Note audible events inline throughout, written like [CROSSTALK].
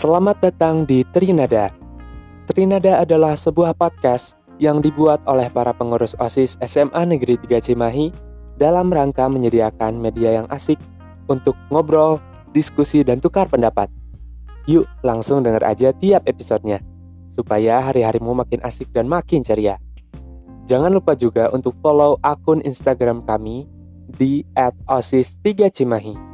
Selamat datang di Trinada. Trinada adalah sebuah podcast yang dibuat oleh para pengurus OSIS SMA Negeri 3 Cimahi dalam rangka menyediakan media yang asik untuk ngobrol, diskusi, dan tukar pendapat. Yuk, langsung denger aja tiap episodenya, supaya hari-harimu makin asik dan makin ceria. Jangan lupa juga untuk follow akun Instagram kami di @osis3cimahi.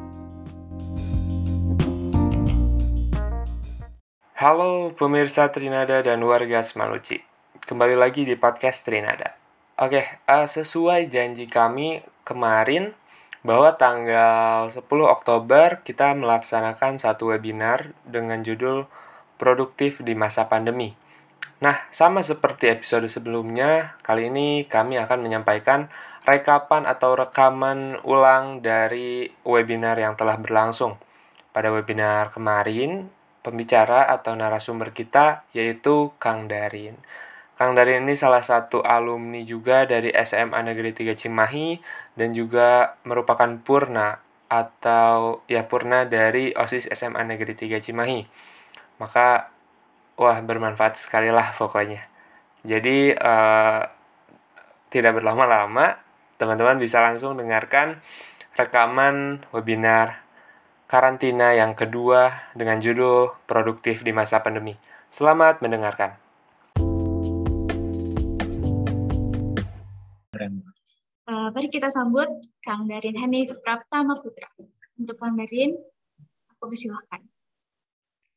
Halo pemirsa Trinada dan warga Semaluci. Kembali lagi di podcast Trinada. Oke, uh, sesuai janji kami kemarin bahwa tanggal 10 Oktober kita melaksanakan satu webinar dengan judul Produktif di Masa Pandemi. Nah, sama seperti episode sebelumnya, kali ini kami akan menyampaikan rekapan atau rekaman ulang dari webinar yang telah berlangsung. Pada webinar kemarin, pembicara atau narasumber kita yaitu Kang Darin. Kang Darin ini salah satu alumni juga dari SMA Negeri 3 Cimahi dan juga merupakan purna atau ya purna dari OSIS SMA Negeri 3 Cimahi. Maka wah bermanfaat sekali lah pokoknya. Jadi uh, tidak berlama-lama, teman-teman bisa langsung dengarkan rekaman webinar karantina yang kedua dengan judul Produktif di Masa Pandemi. Selamat mendengarkan. Uh, mari kita sambut Kang Darin Hanif Praptama Putra. Untuk Kang Darin, aku persilahkan.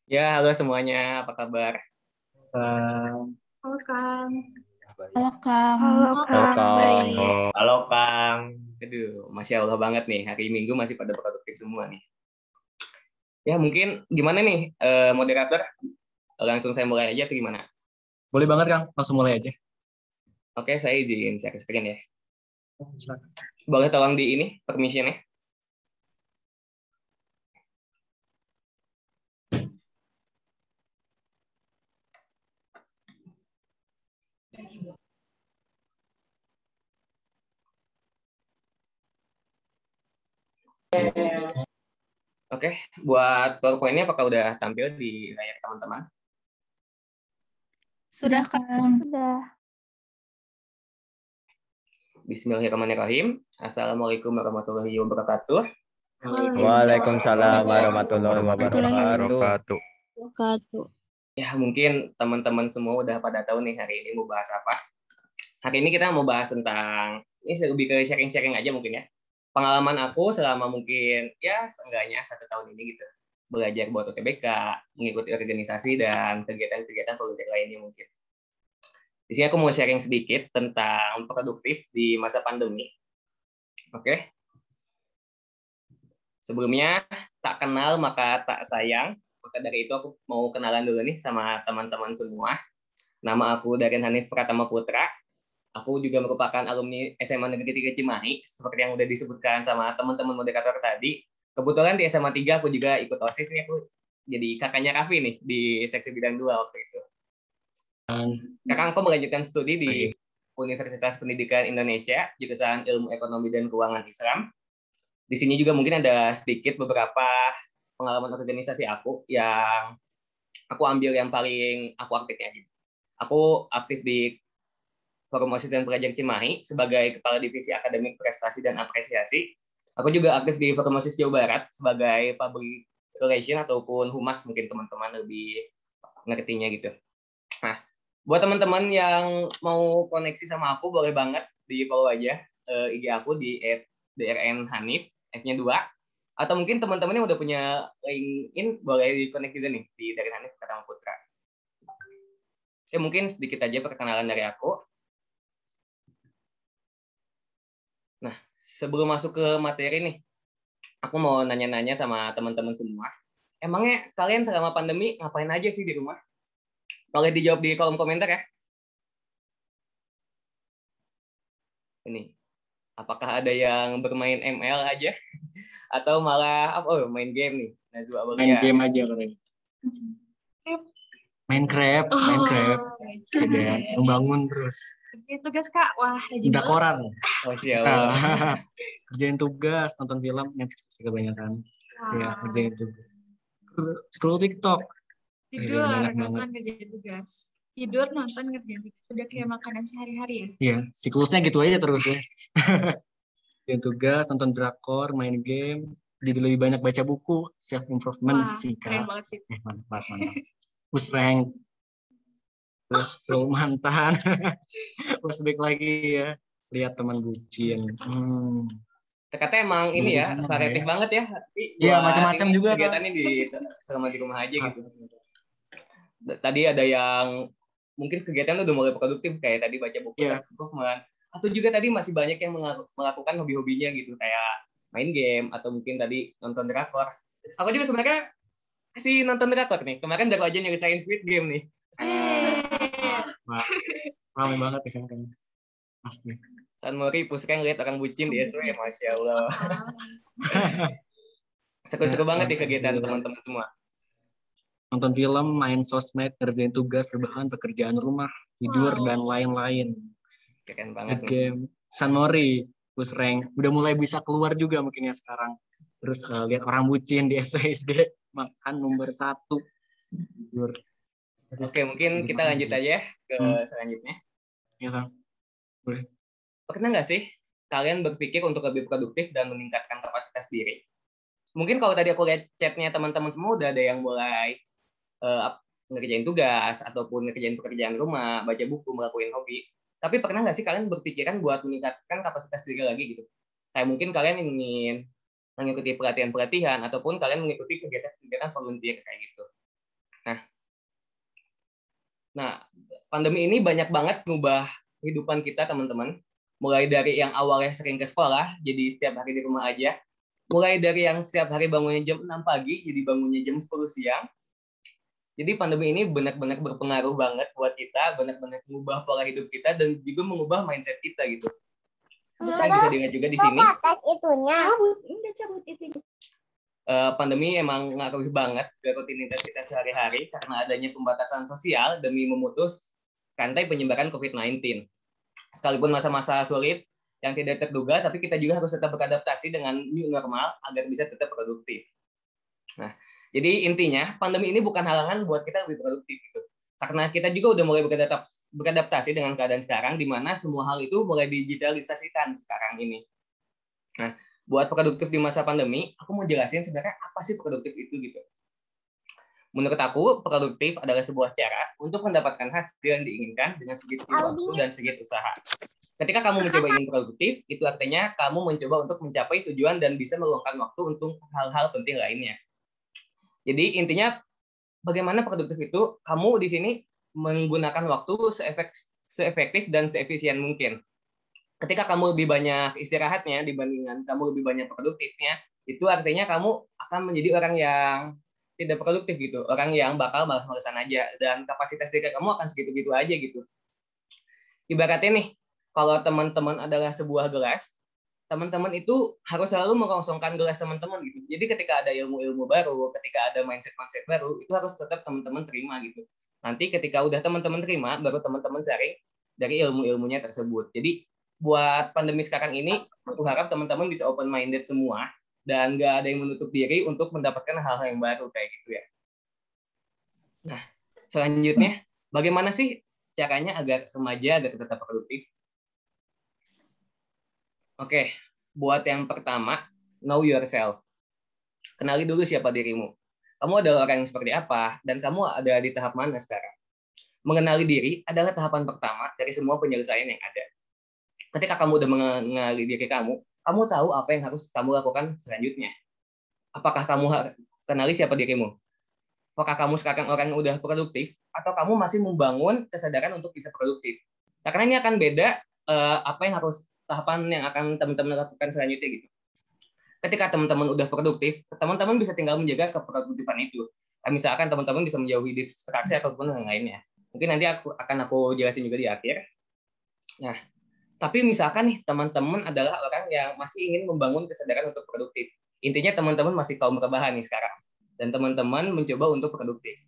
Ya, halo semuanya. Apa kabar? Uh, halo Kang. Halo Kang. Halo Kang. Halo Kang. Halo Kang. Aduh, Masya Allah banget nih. Hari Minggu masih pada produktif semua nih. Ya mungkin gimana nih uh, moderator? Langsung saya mulai aja atau gimana? Boleh banget Kang, langsung mulai aja. Oke, saya izin share screen ya. Boleh tolong di ini permission ya. Oke, buat PowerPoint-nya apakah udah tampil di layar teman-teman? Sudah, Kang. Sudah. Bismillahirrahmanirrahim. Assalamualaikum warahmatullahi wabarakatuh. Waalaikumsalam warahmatullahi wabarakatuh. Ya, mungkin teman-teman semua udah pada tahu nih hari ini mau bahas apa. Hari ini kita mau bahas tentang, ini lebih ke sharing-sharing aja mungkin ya pengalaman aku selama mungkin ya seenggaknya satu tahun ini gitu belajar buat UTBK, mengikuti organisasi dan kegiatan-kegiatan politik lainnya mungkin. Di sini aku mau sharing sedikit tentang produktif di masa pandemi. Oke. Sebelumnya tak kenal maka tak sayang. Maka dari itu aku mau kenalan dulu nih sama teman-teman semua. Nama aku Darin Hanif Pratama Putra. Aku juga merupakan alumni SMA Negeri 3 Cimahi, seperti yang udah disebutkan sama teman-teman moderator tadi. Kebetulan di SMA 3 aku juga ikut OSIS nih, aku jadi kakaknya Raffi nih di seksi bidang 2 waktu itu. Kakak aku melanjutkan studi di Universitas Pendidikan Indonesia, jurusan Ilmu Ekonomi dan Keuangan Islam. Di sini juga mungkin ada sedikit beberapa pengalaman organisasi aku yang aku ambil yang paling aku aktifnya. Aku aktif di Forum dan Pelajar Cimahi sebagai Kepala Divisi Akademik Prestasi dan Apresiasi. Aku juga aktif di Forum OSIS Jawa Barat sebagai Public Relation ataupun Humas mungkin teman-teman lebih ngertinya gitu. Nah, buat teman-teman yang mau koneksi sama aku boleh banget di follow aja uh, IG aku di @drn hanif F-nya 2 atau mungkin teman-teman yang udah punya LinkedIn boleh di connect juga nih di dari Hanif Putra. Oke, mungkin sedikit aja perkenalan dari aku. Nah, sebelum masuk ke materi nih, aku mau nanya-nanya sama teman-teman semua. Emangnya kalian selama pandemi ngapain aja sih di rumah? Boleh dijawab di kolom komentar ya. Ini, apakah ada yang bermain ML aja? Atau malah apa? Oh, main game nih. Najwa Main game aja katanya. Main crab, main crab. Oh, Udah, membangun terus. Kerjain tugas Kak. Wah, rajin Minta banget. koran. Oh, siapa? [LAUGHS] kerjain tugas, nonton film, Netflix kebanyakan. Ya, Wah. kerjain tugas. Scroll TikTok. Tidur, banget, nonton banget. ngerjain tugas. Tidur, nonton ngerjain tugas. Udah kayak makanan sehari-hari ya. Iya, siklusnya gitu aja terus ya. [LAUGHS] Kerjain tugas, nonton drakor, main game, jadi lebih banyak baca buku, self improvement Wah, sih keren banget sih. Eh, mantap, mantap. [LAUGHS] Push rank, terus scroll mantan, flashback [LAUGHS] lagi ya, lihat teman bucin. Hmm. Ternyata emang ini ya, Iya, variatif ya. banget ya. Tapi Iya, macam-macam ini juga, Kak. Kegiatannya di selama di rumah aja gitu. Tadi ada yang mungkin kegiatan udah mulai produktif kayak tadi baca buku Iya. self-improvement. atau juga tadi masih banyak yang melakukan hobi-hobinya gitu kayak main game atau mungkin tadi nonton drakor. Aku juga sebenarnya kasih nonton drakor nih. Kemarin baru aja nyelesain Squid Game nih. Ramai banget ya kan kan. Pasti. San Mori pusing ngeliat orang bucin di SW, masya Allah. [LAUGHS] Seru-seru Nah, banget nih sama-sama kegiatan teman-teman semua. Nonton film, main sosmed, kerjain tugas, rebahan, pekerjaan rumah, tidur, Wow. dan lain-lain. Keren banget game San Mori push rank udah mulai bisa keluar juga mungkin ya sekarang terus eh, lihat orang bucin di SSG [LAUGHS] makan nomor satu tidur Oke, mungkin kita lanjut aja ya ke Hmm. selanjutnya. ya kan Pernah nggak sih kalian berpikir untuk lebih produktif dan meningkatkan kapasitas diri? Mungkin kalau tadi aku lihat chatnya teman-teman semua udah ada yang mulai ap- ngerjain tugas ataupun ngerjain pekerjaan rumah, baca buku, melakukan hobi. Tapi pernah nggak sih kalian berpikiran buat meningkatkan kapasitas diri lagi gitu? Kayak mungkin kalian ingin mengikuti pelatihan-pelatihan ataupun kalian mengikuti kegiatan-kegiatan volunteer kayak gitu. Nah, nah pandemi ini banyak banget ngubah kehidupan kita teman-teman mulai dari yang awalnya sering ke sekolah, jadi setiap hari di rumah aja. Mulai dari yang setiap hari bangunnya jam 6 pagi, jadi bangunnya jam 10 siang. Jadi pandemi ini benar-benar berpengaruh banget buat kita, benar-benar mengubah pola hidup kita, dan juga mengubah mindset kita gitu. Bisa bisa dilihat juga di sini, itunya. eh, pandemi emang ngaruh banget ke rutinitas kita sehari-hari karena adanya pembatasan sosial demi memutus rantai penyebaran COVID-19. Sekalipun masa-masa sulit yang tidak terduga, tapi kita juga harus tetap beradaptasi dengan new normal agar bisa tetap produktif. Nah, jadi intinya pandemi ini bukan halangan buat kita lebih produktif gitu. Karena kita juga udah mulai beradaptasi, dengan keadaan sekarang di mana semua hal itu mulai digitalisasikan sekarang ini. Nah, buat produktif di masa pandemi, aku mau jelasin sebenarnya apa sih produktif itu gitu. Menurut aku, produktif adalah sebuah cara untuk mendapatkan hasil yang diinginkan dengan sedikit waktu dan sedikit usaha. Ketika kamu mencoba ingin produktif, itu artinya kamu mencoba untuk mencapai tujuan dan bisa meluangkan waktu untuk hal-hal penting lainnya. Jadi intinya bagaimana produktif itu kamu di sini menggunakan waktu seefek, seefektif dan seefisien mungkin. Ketika kamu lebih banyak istirahatnya dibandingkan kamu lebih banyak produktifnya, itu artinya kamu akan menjadi orang yang tidak produktif gitu, orang yang bakal malas-malasan aja dan kapasitas diri kamu akan segitu-gitu aja gitu. Ibaratnya nih, kalau teman-teman adalah sebuah gelas, teman-teman itu harus selalu mengosongkan gelas teman-teman gitu. Jadi ketika ada ilmu-ilmu baru, ketika ada mindset-mindset baru, itu harus tetap teman-teman terima gitu. Nanti ketika udah teman-teman terima, baru teman-teman sharing dari ilmu-ilmunya tersebut. Jadi buat pandemi sekarang ini, aku harap teman-teman bisa open minded semua dan nggak ada yang menutup diri untuk mendapatkan hal-hal yang baru kayak gitu ya. Nah, selanjutnya, bagaimana sih caranya agar remaja agar tetap produktif? Oke, buat yang pertama, know yourself. Kenali dulu siapa dirimu. Kamu adalah orang yang seperti apa, dan kamu ada di tahap mana sekarang. Mengenali diri adalah tahapan pertama dari semua penyelesaian yang ada. Ketika kamu udah mengenali diri kamu, kamu tahu apa yang harus kamu lakukan selanjutnya. Apakah kamu kenali siapa dirimu? Apakah kamu sekarang orang yang udah produktif, atau kamu masih membangun kesadaran untuk bisa produktif? Karena ini akan beda eh, apa yang harus tahapan yang akan teman-teman lakukan selanjutnya gitu. Ketika teman-teman udah produktif, teman-teman bisa tinggal menjaga keproduktifan itu. Nah, misalkan teman-teman bisa menjauhi distraksi ataupun yang lainnya. Mungkin nanti aku akan aku jelasin juga di akhir. Nah, tapi misalkan nih teman-teman adalah orang yang masih ingin membangun kesadaran untuk produktif. Intinya teman-teman masih kaum rebahan nih sekarang. Dan teman-teman mencoba untuk produktif.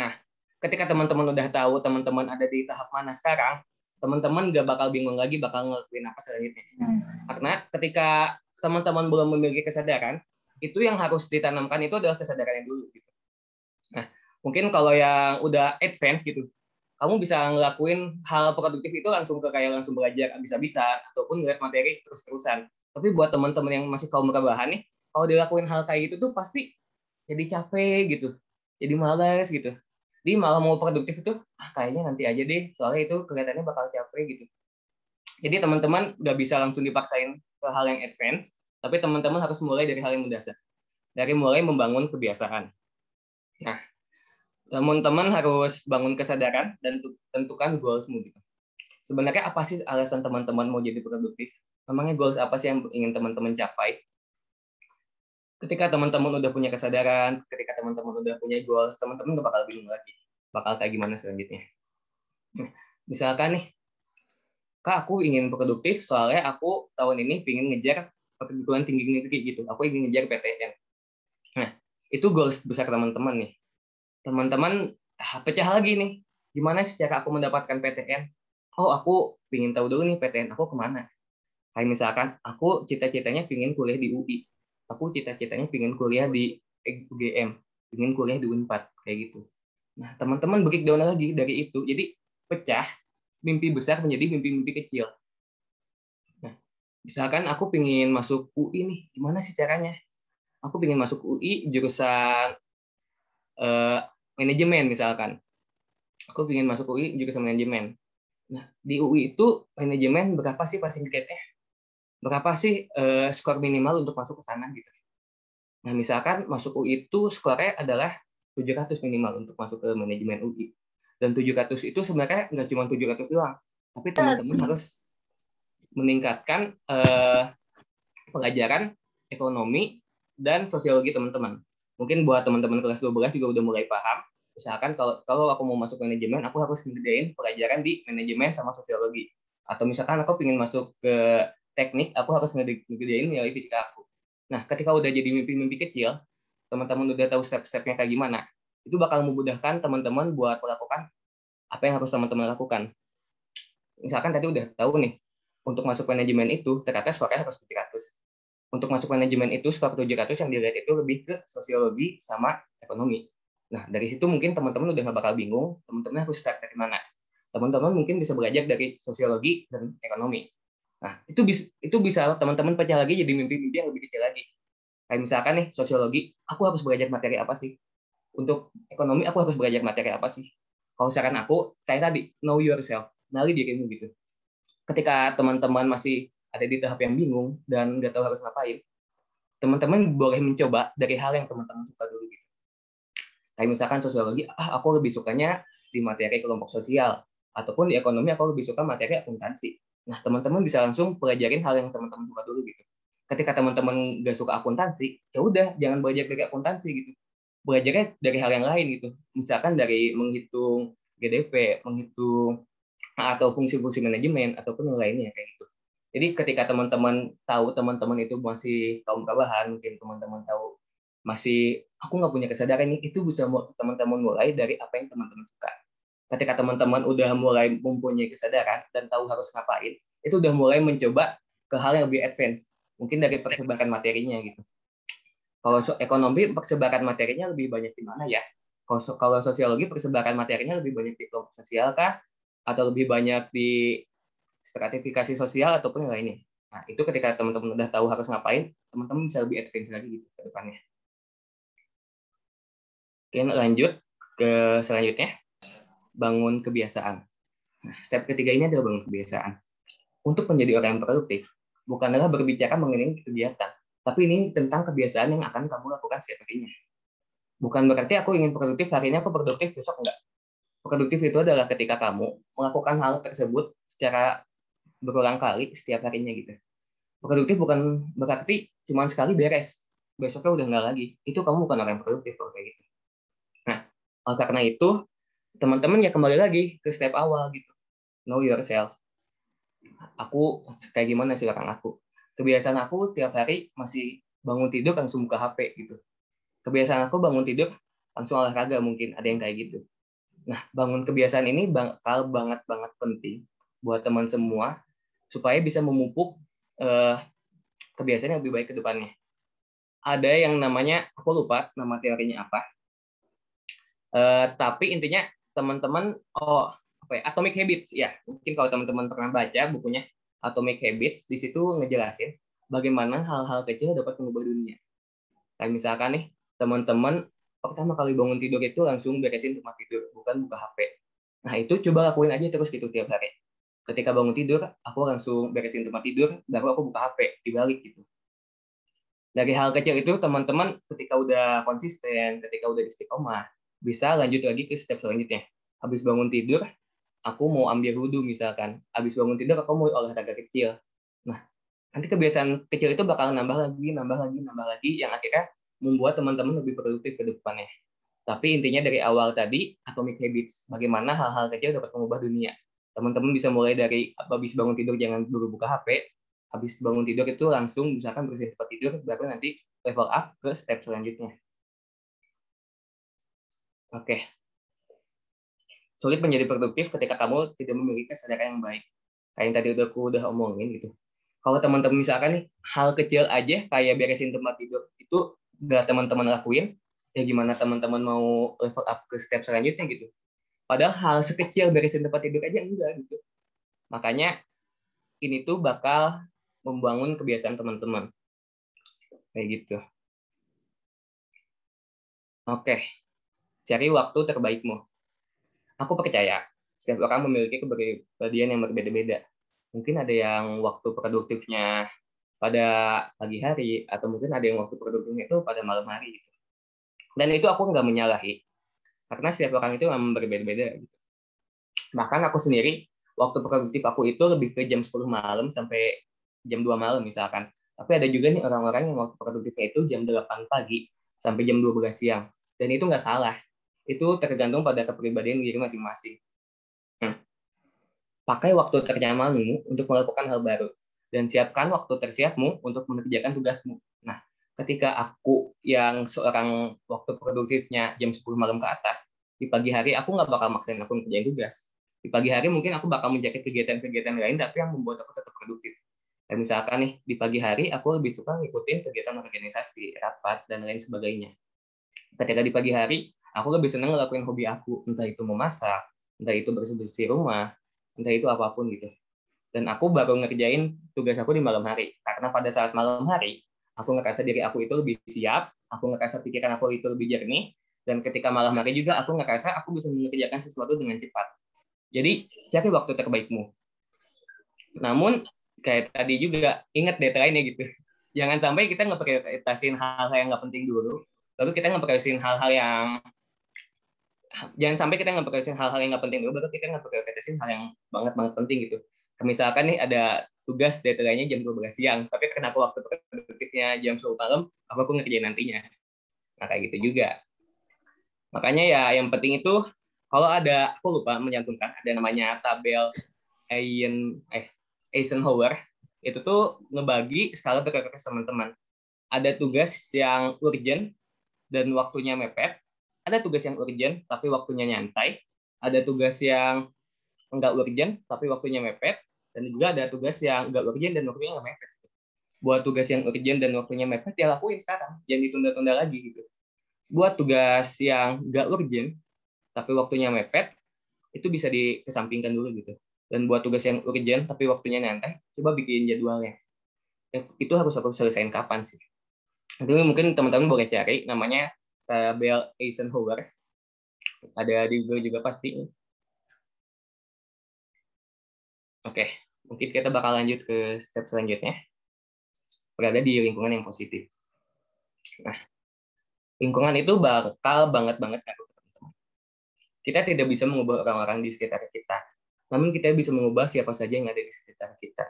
Nah, ketika teman-teman udah tahu teman-teman ada di tahap mana sekarang, teman-teman nggak bakal bingung lagi bakal ngelakuin apa selanjutnya. Karena ketika teman-teman belum memiliki kesadaran, itu yang harus ditanamkan itu adalah kesadaran yang dulu. Gitu. Nah, Mungkin kalau yang udah advance gitu, kamu bisa ngelakuin hal produktif itu langsung ke kayak langsung belajar bisa-bisa ataupun ngeliat materi terus-terusan. Tapi buat teman-teman yang masih kaum rebahan nih, kalau dilakuin hal kayak gitu tuh pasti jadi capek gitu, jadi malas gitu. Jadi malah mau produktif itu, ah kayaknya nanti aja deh, soalnya itu kelihatannya bakal capek gitu. Jadi teman-teman nggak bisa langsung dipaksain ke hal yang advance, tapi teman-teman harus mulai dari hal yang mendasar. Dari mulai membangun kebiasaan. Nah, teman-teman harus bangun kesadaran dan tentukan goalsmu gitu. Sebenarnya apa sih alasan teman-teman mau jadi produktif? Memangnya goals apa sih yang ingin teman-teman capai? Ketika teman-teman udah punya kesadaran, ketika teman-teman udah punya goals, teman-teman gak bakal bingung lagi. Bakal kayak gimana selanjutnya. Nah, misalkan nih, Kak, aku ingin produktif soalnya aku tahun ini ingin ngejar perguruan tinggi negeri gitu. Aku ingin ngejar PTN. Nah, itu goals besar teman-teman nih teman-teman ah, pecah lagi nih. Gimana sih cara aku mendapatkan PTN? Oh, aku ingin tahu dulu nih PTN aku ke mana. Kayak misalkan, aku cita-citanya ingin kuliah di UI. Aku cita-citanya ingin kuliah di UGM. Ingin kuliah di UNPAD. Kayak gitu. Nah, teman-teman breakdown lagi dari itu. Jadi, pecah mimpi besar menjadi mimpi-mimpi kecil. Nah, misalkan aku ingin masuk UI nih. Gimana sih caranya? Aku ingin masuk UI jurusan eh, manajemen misalkan. Aku ingin masuk UI juga sama manajemen. Nah, di UI itu manajemen berapa sih passing grade-nya? Berapa sih uh, skor minimal untuk masuk ke sana gitu. Nah, misalkan masuk UI itu skornya adalah 700 minimal untuk masuk ke manajemen UI. Dan 700 itu sebenarnya nggak cuma 700 doang, tapi teman-teman harus meningkatkan uh, pelajaran ekonomi dan sosiologi teman-teman. Mungkin buat teman-teman kelas 12 juga udah mulai paham misalkan kalau kalau aku mau masuk manajemen aku harus ngedain pelajaran di manajemen sama sosiologi atau misalkan aku ingin masuk ke teknik aku harus ngedain nilai fisika aku nah ketika udah jadi mimpi-mimpi kecil teman-teman udah tahu step-stepnya kayak gimana itu bakal memudahkan teman-teman buat melakukan apa yang harus teman-teman lakukan misalkan tadi udah tahu nih untuk masuk manajemen itu ternyata suaranya harus 700 untuk masuk manajemen itu skor 700 yang dilihat itu lebih ke sosiologi sama ekonomi Nah, dari situ mungkin teman-teman udah nggak bakal bingung, teman-teman harus start dari mana. Teman-teman mungkin bisa belajar dari sosiologi dan ekonomi. Nah, itu bisa itu bisa teman-teman pecah lagi jadi mimpi-mimpi yang lebih kecil lagi. Kayak misalkan nih, sosiologi, aku harus belajar materi apa sih? Untuk ekonomi, aku harus belajar materi apa sih? Kalau saran aku, kayak tadi, know yourself, kenali dirimu gitu. Ketika teman-teman masih ada di tahap yang bingung dan nggak tahu harus ngapain, teman-teman boleh mencoba dari hal yang teman-teman suka dulu gitu Kayak misalkan sosiologi, ah aku lebih sukanya di materi kelompok sosial, ataupun di ekonomi aku lebih suka materi akuntansi. Nah, teman-teman bisa langsung pelajarin hal yang teman-teman suka dulu gitu. Ketika teman-teman nggak suka akuntansi, ya udah jangan belajar dari akuntansi gitu. Belajarnya dari hal yang lain gitu. Misalkan dari menghitung GDP, menghitung atau fungsi-fungsi manajemen ataupun yang lainnya kayak gitu. Jadi ketika teman-teman tahu teman-teman itu masih kaum kabahan, mungkin teman-teman tahu masih aku nggak punya kesadaran ini itu bisa teman-teman mulai dari apa yang teman-teman suka ketika teman-teman udah mulai mempunyai kesadaran dan tahu harus ngapain itu udah mulai mencoba ke hal yang lebih advance mungkin dari persebaran materinya gitu. Kalau so ekonomi persebaran materinya lebih banyak di mana ya? Kalau, kalau sosiologi persebaran materinya lebih banyak di kelompok sosial kah? Atau lebih banyak di stratifikasi sosial ataupun yang lainnya? Nah itu ketika teman-teman udah tahu harus ngapain teman-teman bisa lebih advance lagi gitu ke depannya. Oke, lanjut ke selanjutnya. Bangun kebiasaan. Nah, step ketiga ini adalah bangun kebiasaan. Untuk menjadi orang yang produktif, bukanlah berbicara mengenai kegiatan, tapi ini tentang kebiasaan yang akan kamu lakukan setiap harinya. Bukan berarti aku ingin produktif, hari ini aku produktif, besok enggak. Produktif itu adalah ketika kamu melakukan hal tersebut secara berulang kali setiap harinya gitu. Produktif bukan berarti cuma sekali beres, besoknya udah enggak lagi. Itu kamu bukan orang yang produktif kalau kayak gitu. Oleh karena itu, teman-teman ya kembali lagi ke step awal gitu. Know yourself. Aku kayak gimana sih orang aku? Kebiasaan aku tiap hari masih bangun tidur langsung buka HP gitu. Kebiasaan aku bangun tidur langsung olahraga mungkin ada yang kayak gitu. Nah, bangun kebiasaan ini bakal banget banget penting buat teman semua supaya bisa memupuk uh, kebiasaan yang lebih baik ke depannya. Ada yang namanya aku lupa nama teorinya apa, Eh, tapi intinya teman-teman oh apa ya Atomic Habits ya. Mungkin kalau teman-teman pernah baca bukunya Atomic Habits di situ ngejelasin bagaimana hal-hal kecil dapat mengubah dunia. Kayak misalkan nih teman-teman pertama kali bangun tidur itu langsung beresin tempat tidur bukan buka HP nah itu coba lakuin aja terus gitu tiap hari. Ketika bangun tidur aku langsung beresin tempat tidur baru aku buka HP dibalik gitu. Dari hal kecil itu teman-teman ketika udah konsisten ketika udah istiqomah bisa lanjut lagi ke step selanjutnya. Habis bangun tidur aku mau ambil wudhu misalkan. Habis bangun tidur aku mau olahraga kecil. Nah nanti kebiasaan kecil itu bakal nambah lagi nambah lagi nambah lagi yang akhirnya membuat teman-teman lebih produktif ke depannya. Tapi intinya dari awal tadi atomic habits bagaimana hal-hal kecil dapat mengubah dunia. Teman-teman bisa mulai dari habis bangun tidur jangan dulu buka HP habis bangun tidur itu langsung misalkan bersihin tempat tidur baru nanti level up ke step selanjutnya oke. Sulit menjadi produktif ketika kamu tidak memiliki kesadaran yang baik. Kayak yang tadi udah aku udah omongin gitu. Kalau teman-teman misalkan nih hal kecil aja kayak beresin tempat tidur itu gak teman-teman lakuin ya gimana teman-teman mau level up ke step selanjutnya gitu. Padahal hal sekecil beresin tempat tidur aja enggak gitu. Makanya ini tuh bakal membangun kebiasaan teman-teman. Kayak gitu. Oke cari waktu terbaikmu. Aku percaya setiap orang memiliki kepribadian yang berbeda-beda. Mungkin ada yang waktu produktifnya pada pagi hari atau mungkin ada yang waktu produktifnya itu pada malam hari gitu. dan itu aku nggak menyalahi karena setiap orang itu memang berbeda-beda gitu. bahkan aku sendiri waktu produktif aku itu lebih ke jam 10 malam sampai jam 2 malam misalkan. Tapi ada juga nih orang-orang yang waktu produktifnya itu jam 8 pagi sampai jam 12 siang. Dan itu nggak salah itu tergantung pada kepribadian diri masing-masing. Hmm. pakai waktu ternyamamu untuk melakukan hal baru dan siapkan waktu tersiapmu untuk mengerjakan tugasmu. Nah ketika aku yang seorang waktu produktifnya jam 10 malam ke atas di pagi hari aku nggak bakal maksain aku ngerjain tugas. Di pagi hari mungkin aku bakal menjaga kegiatan-kegiatan lain tapi yang membuat aku tetap produktif. Dan misalkan nih di pagi hari aku lebih suka ngikutin kegiatan organisasi rapat dan lain sebagainya. Ketika di pagi hari aku lebih senang ngelakuin hobi aku entah itu memasak entah itu bersih bersih rumah entah itu apa pun gitu. Dan aku baru ngerjain tugas aku di malam hari. Karena pada saat malam hari aku ngerasa diri aku itu lebih siap aku ngerasa pikiran aku itu lebih jernih dan ketika malam hari juga aku ngerasa aku bisa mengerjakan sesuatu dengan cepat. Jadi cari waktu terbaikmu? Namun kayak tadi juga ingat deadline-nya gitu. Jangan sampai kita ngeprioritasin hal-hal yang nggak penting dulu lalu kita ngeprioritasin hal-hal yang jangan sampai kita ngeprioritasin hal-hal yang nggak penting. Dulu baru kita ngeprioritasin hal yang banget banget penting gitu. Misalkan nih ada tugas deadline-nya jam 12 siang tapi karena aku waktu produktifnya jam 10 malam aku aku ngerjain nantinya. Nah kayak gitu juga. Makanya ya yang penting itu kalau ada aku lupa menyantumkan ada namanya tabel Eigen eh Eisenhower itu tuh ngebagi skala prioritas teman-teman. Ada tugas yang urgent dan waktunya mepet ada tugas yang urgent tapi waktunya nyantai. Ada tugas yang enggak urgent tapi waktunya mepet. Dan juga ada tugas yang enggak urgent dan waktunya enggak mepet. Buat tugas yang urgent dan waktunya mepet ya lakuin sekarang. Jangan ditunda-tunda lagi gitu. Buat tugas yang enggak urgent tapi waktunya mepet itu bisa dikesampingkan dulu gitu. Dan buat tugas yang urgent tapi waktunya nyantai coba bikin jadwalnya. Ya, itu harus aku selesaiin kapan sih? Mungkin teman-teman boleh cari namanya tabel Eisenhower. Ada di Google juga pasti. Oke mungkin kita bakal lanjut ke step selanjutnya. Berada di lingkungan yang positif. Nah lingkungan itu bakal banget banget kita tidak bisa mengubah orang-orang di sekitar kita. Namun kita bisa mengubah siapa saja yang ada di sekitar kita.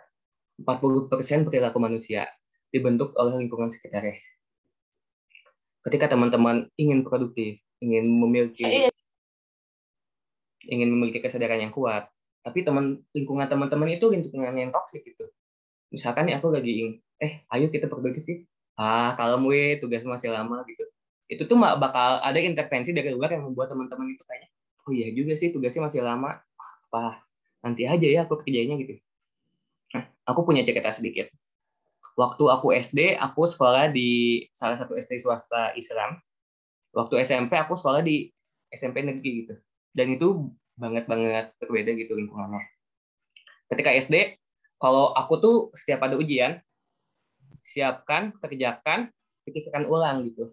40% perilaku manusia dibentuk oleh lingkungan sekitarnya ketika teman-teman ingin produktif, ingin memiliki iya. ingin memiliki kesadaran yang kuat, tapi teman lingkungan teman-teman itu lingkungan yang toksik gitu. Misalkan nih aku lagi ingin, eh ayo kita produktif, ah kalau we tugas masih lama gitu. Itu tuh bakal ada intervensi dari luar yang membuat teman-teman itu kayak, oh iya juga sih tugasnya masih lama, apa nanti aja ya aku kerjanya gitu. Nah, aku punya cerita sedikit waktu aku SD aku sekolah di salah satu SD swasta Islam waktu SMP aku sekolah di SMP negeri gitu. Dan itu banget-banget berbeda gitu lingkungannya. Ketika SD, kalau aku tuh setiap ada ujian, siapkan, kerjakan, pikirkan ulang gitu.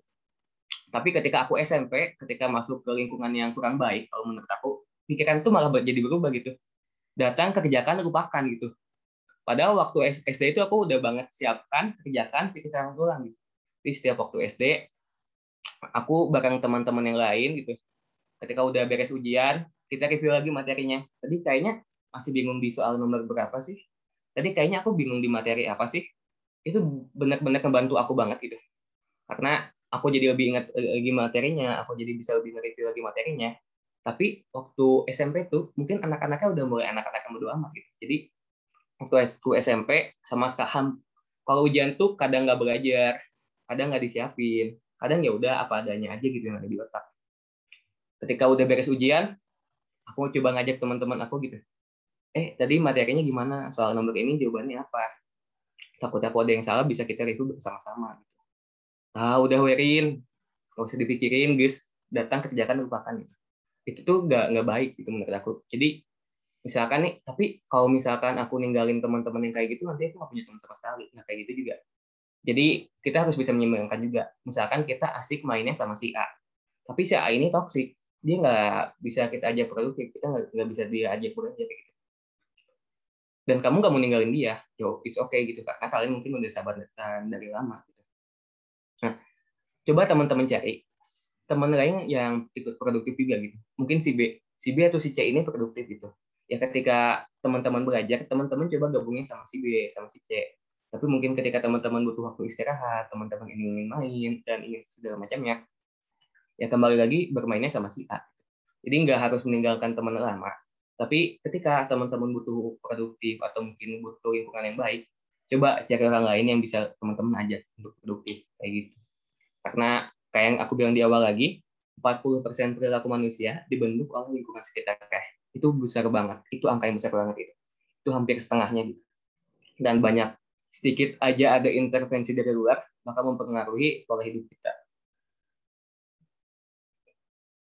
Tapi ketika aku SMP, ketika masuk ke lingkungan yang kurang baik, kalau menurut aku, pikiran itu malah jadi berubah gitu. Datang, kerjakan, lupakan gitu. Padahal waktu SD itu aku udah banget siapkan, kerjakan, pikirkan ulang gitu. Jadi setiap waktu SD, aku bareng teman-teman yang lain gitu. Ketika udah beres ujian, kita review lagi materinya. Tadi kayaknya masih bingung di soal nomor berapa sih? Tadi kayaknya aku bingung di materi apa sih? Itu benar-benar membantu aku banget gitu. Karena aku jadi lebih ingat lagi materinya, aku jadi bisa lebih nge-review lagi materinya. Tapi waktu SMP tuh mungkin anak-anaknya udah mulai anak-anak yang bodo amat gitu. Jadi waktu SMP sama sekarang kalau ujian tuh kadang nggak belajar, kadang nggak disiapin, kadang ya udah apa adanya aja gitu yang ada di otak. Ketika udah beres ujian, aku coba ngajak teman-teman aku gitu. Eh, tadi materinya gimana? Soal nomor ini jawabannya apa? Takut aku ada yang salah bisa kita review bersama-sama gitu. Ah, udah werin. Gak usah dipikirin, guys. Datang kerjakan lupakan. Itu tuh nggak nggak baik gitu menurut aku. Jadi misalkan nih, tapi kalau misalkan aku ninggalin teman-teman yang kayak gitu, nanti aku nggak punya teman sama sekali. Nah, kayak gitu juga. Jadi kita harus bisa menyeimbangkan juga. Misalkan kita asik mainnya sama si A, tapi si A ini toksik, dia nggak bisa kita ajak produktif, kita nggak bisa dia ajak bekerja gitu. Dan kamu nggak mau ninggalin dia, yo it's okay gitu karena kalian mungkin udah sahabat dari lama. Gitu. Nah, coba teman-teman cari teman lain yang ikut produktif juga gitu. Mungkin si B, si B atau si C ini produktif gitu. Ya ketika teman-teman belajar, teman-teman coba gabungin sama si B, sama si C. Tapi mungkin ketika teman-teman butuh waktu istirahat, teman-teman ingin main dan ingin segala macamnya, ya kembali lagi bermainnya sama si A. Jadi nggak harus meninggalkan teman lama. Tapi ketika teman-teman butuh produktif atau mungkin butuh lingkungan yang baik, coba cari orang lain yang bisa teman-teman ajak untuk produktif kayak gitu. Karena kayak yang aku bilang di awal lagi, 40% perilaku manusia dibentuk oleh lingkungan sekitar. Itu besar banget. Itu angka yang besar banget itu. Itu hampir setengahnya gitu. Dan banyak sedikit aja ada intervensi dari luar, maka mempengaruhi pola hidup kita.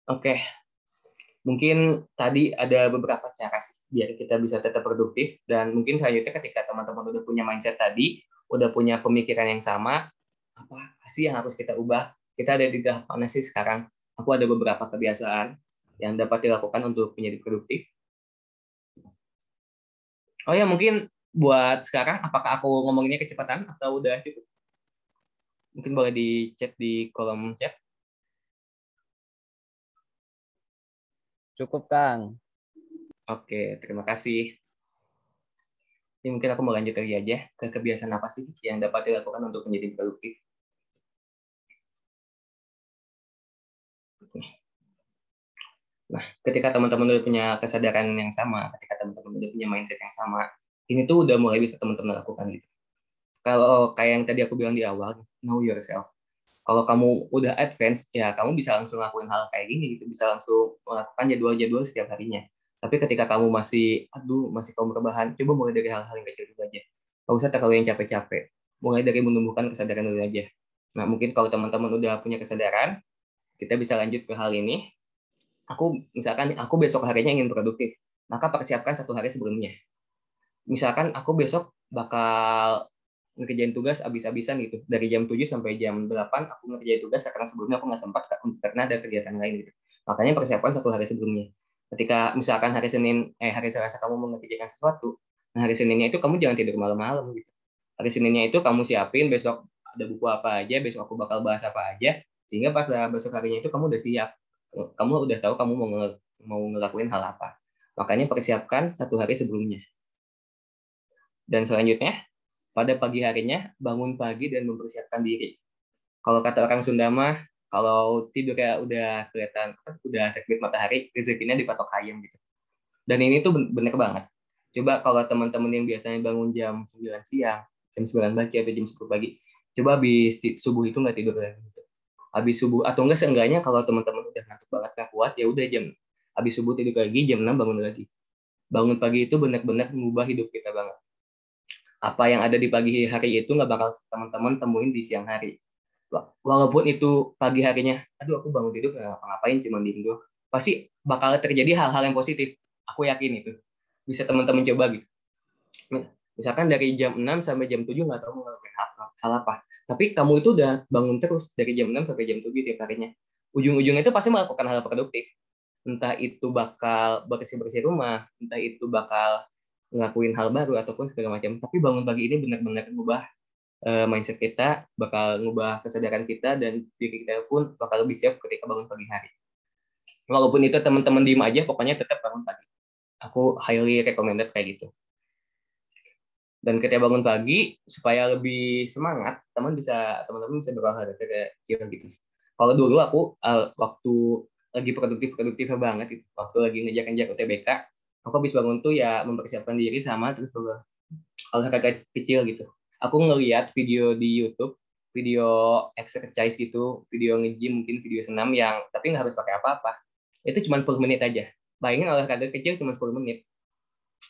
Oke, mungkin tadi ada beberapa cara sih biar kita bisa tetap produktif dan mungkin selanjutnya ketika teman-teman udah punya mindset tadi, udah punya pemikiran yang sama, apa sih yang harus kita ubah? Kita ada di tahap mana sih sekarang? Aku ada beberapa kebiasaan yang dapat dilakukan untuk menjadi produktif. Oh ya, mungkin buat sekarang apakah aku ngomonginnya kecepatan atau udah cukup? Mungkin boleh di chat di kolom chat. Cukup, Kang. Oke, terima kasih. Ini mungkin aku mau lanjut lagi aja ke kebiasaan apa sih yang dapat dilakukan untuk menjadi produktif. Nah, ketika teman-teman udah punya kesadaran yang sama, ketika teman-teman udah punya mindset yang sama, ini tuh udah mulai bisa teman-teman lakukan gitu. Kalau kayak yang tadi aku bilang di awal, know yourself. Kalau kamu udah advance, ya kamu bisa langsung lakuin hal kayak gini gitu, bisa langsung melakukan jadwal-jadwal setiap harinya. Tapi ketika kamu masih, aduh, masih kamu rebahan, coba mulai dari hal-hal yang kecil dulu aja. Gak usah terlalu yang capek-capek. Mulai dari menumbuhkan kesadaran dulu aja. Nah, mungkin kalau teman-teman udah punya kesadaran, kita bisa lanjut ke hal ini. Aku, misalkan, aku besok harinya ingin produktif. Maka persiapkan satu hari sebelumnya. Misalkan aku besok bakal ngerjain tugas abis-abisan gitu dari jam 7 sampai jam 8 aku ngerjain tugas karena sebelumnya aku nggak sempat karena ada kegiatan lain gitu. Makanya persiapkan satu hari sebelumnya. Ketika misalkan hari Senin eh hari Selasa kamu mau sesuatu nah hari Seninnya itu kamu jangan tidur malam-malam gitu. Hari Seninnya itu kamu siapin besok ada buku apa aja besok aku bakal bahas apa aja sehingga pas besok harinya itu kamu udah siap kamu udah tahu kamu mau mau ngelakuin hal apa makanya persiapkan satu hari sebelumnya dan selanjutnya, pada pagi harinya bangun pagi dan mempersiapkan diri. Kalau kata orang Sunda mah, kalau tidurnya udah kelihatan, udah terbit matahari, rezekinya dipatok ayam gitu. Dan ini tuh bener banget. Coba kalau teman-teman yang biasanya bangun jam 9 siang, jam 9 pagi atau jam 10 pagi, coba habis subuh itu nggak tidur lagi. Habis subuh, atau enggak seenggaknya kalau teman-teman udah ngantuk banget, nggak kuat, ya udah jam habis subuh tidur lagi, jam 6 bangun lagi. Bangun pagi itu benar-benar mengubah hidup kita banget apa yang ada di pagi hari itu nggak bakal teman-teman temuin di siang hari. Walaupun itu pagi harinya, aduh aku bangun tidur nggak ngapa-ngapain cuma doang. pasti bakal terjadi hal-hal yang positif. Aku yakin itu. Bisa teman-teman coba gitu. Misalkan dari jam 6 sampai jam 7 nggak tahu ngelakuin hal apa. Tapi kamu itu udah bangun terus dari jam 6 sampai jam 7 tiap harinya. Ujung-ujungnya itu pasti melakukan hal produktif. Entah itu bakal bersih-bersih rumah, entah itu bakal ngelakuin hal baru ataupun segala macam. Tapi bangun pagi ini benar-benar ngubah uh, mindset kita, bakal ngubah kesadaran kita dan diri kita pun bakal lebih siap ketika bangun pagi hari. Walaupun itu teman-teman diem aja, pokoknya tetap bangun pagi. Aku highly recommended kayak gitu. Dan ketika bangun pagi, supaya lebih semangat, teman bisa teman-teman bisa berolahraga kecil gitu. Kalau dulu aku uh, waktu lagi produktif-produktifnya banget itu, waktu lagi ngejar-ngejar UTBK, aku habis bangun tuh ya mempersiapkan diri sama terus olahraga kecil gitu. Aku ngeliat video di YouTube video exercise gitu video nge-gym mungkin video senam yang tapi nggak harus pakai apa-apa. Itu cuma 10 menit aja. Bayangin olahraga kecil cuma 10 menit.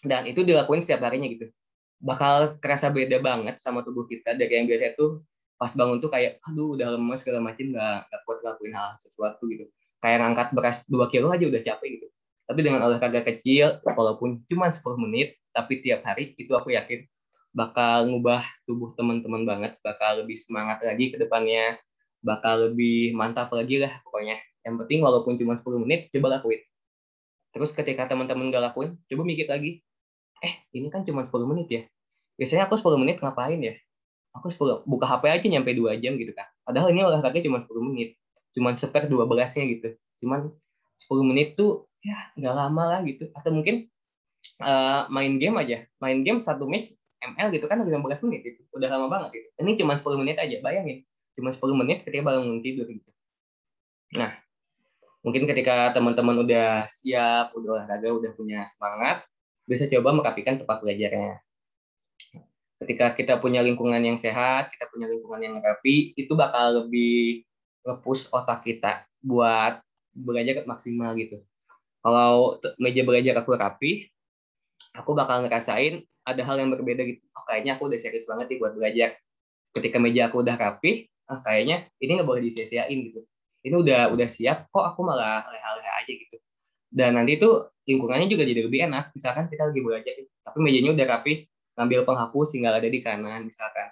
Dan itu dilakuin setiap harinya gitu bakal kerasa beda banget sama tubuh kita dari yang biasa itu pas bangun tuh kayak aduh udah lemas segala macam nggak nggak kuat ngelakuin hal sesuatu gitu kayak ngangkat beras 2 kilo aja udah capek gitu tapi dengan olahraga kecil walaupun cuma 10 menit tapi tiap hari itu aku yakin bakal ngubah tubuh teman-teman banget, bakal lebih semangat lagi ke depannya, bakal lebih mantap lagi lah pokoknya. Yang penting walaupun cuma 10 menit, coba lakuin. Terus ketika teman-teman gak lakuin, coba mikir lagi, eh ini kan cuma 10 menit ya. Biasanya aku 10 menit ngapain ya? Aku 10, buka HP aja nyampe 2 jam gitu kan. Padahal ini olahraga cuma 10 menit. Cuma seper 12 nya gitu. Cuman 10 menit tuh ya nggak lama lah gitu. Atau mungkin uh, main game aja. Main game satu match ml gitu kan 15 menit itu udah lama banget gitu ini cuma 10 menit aja bayangin cuma 10 menit ketika bangun tidur gitu nah mungkin ketika teman-teman udah siap udah olahraga udah punya semangat bisa coba merapikan tempat belajarnya ketika kita punya lingkungan yang sehat kita punya lingkungan yang rapi itu bakal lebih ngepush otak kita buat belajar maksimal gitu kalau meja belajar aku rapi aku bakal ngerasain ada hal yang berbeda gitu. Oh, kayaknya aku udah serius banget nih buat belajar. Ketika meja aku udah rapi, ah kayaknya ini nggak boleh disia-siain gitu. Ini udah udah siap, kok aku malah leha-leha aja gitu. Dan nanti itu lingkungannya juga jadi lebih enak. Misalkan kita lagi belajar, tapi mejanya udah rapi, ngambil penghapus tinggal ada di kanan misalkan.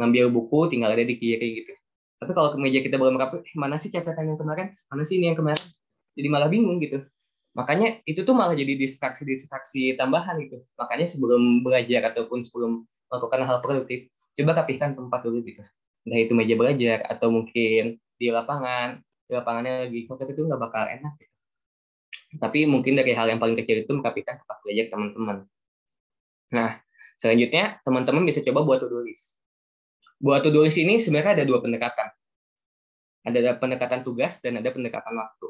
Ngambil buku tinggal ada di kiri gitu. Tapi kalau ke meja kita belum rapi, eh, mana sih catatan yang kemarin? Mana sih ini yang kemarin? Jadi malah bingung gitu makanya itu tuh malah jadi distraksi-distraksi tambahan gitu makanya sebelum belajar ataupun sebelum melakukan hal produktif coba rapihkan tempat dulu gitu entah itu meja belajar atau mungkin di lapangan di lapangannya lagi kotor itu nggak bakal enak gitu. Tapi mungkin dari hal yang paling kecil itu merapikan tempat belajar teman-teman. Nah selanjutnya teman-teman bisa coba buat to-do list. Buat to-do list ini sebenarnya ada dua pendekatan. Ada pendekatan tugas dan ada pendekatan waktu.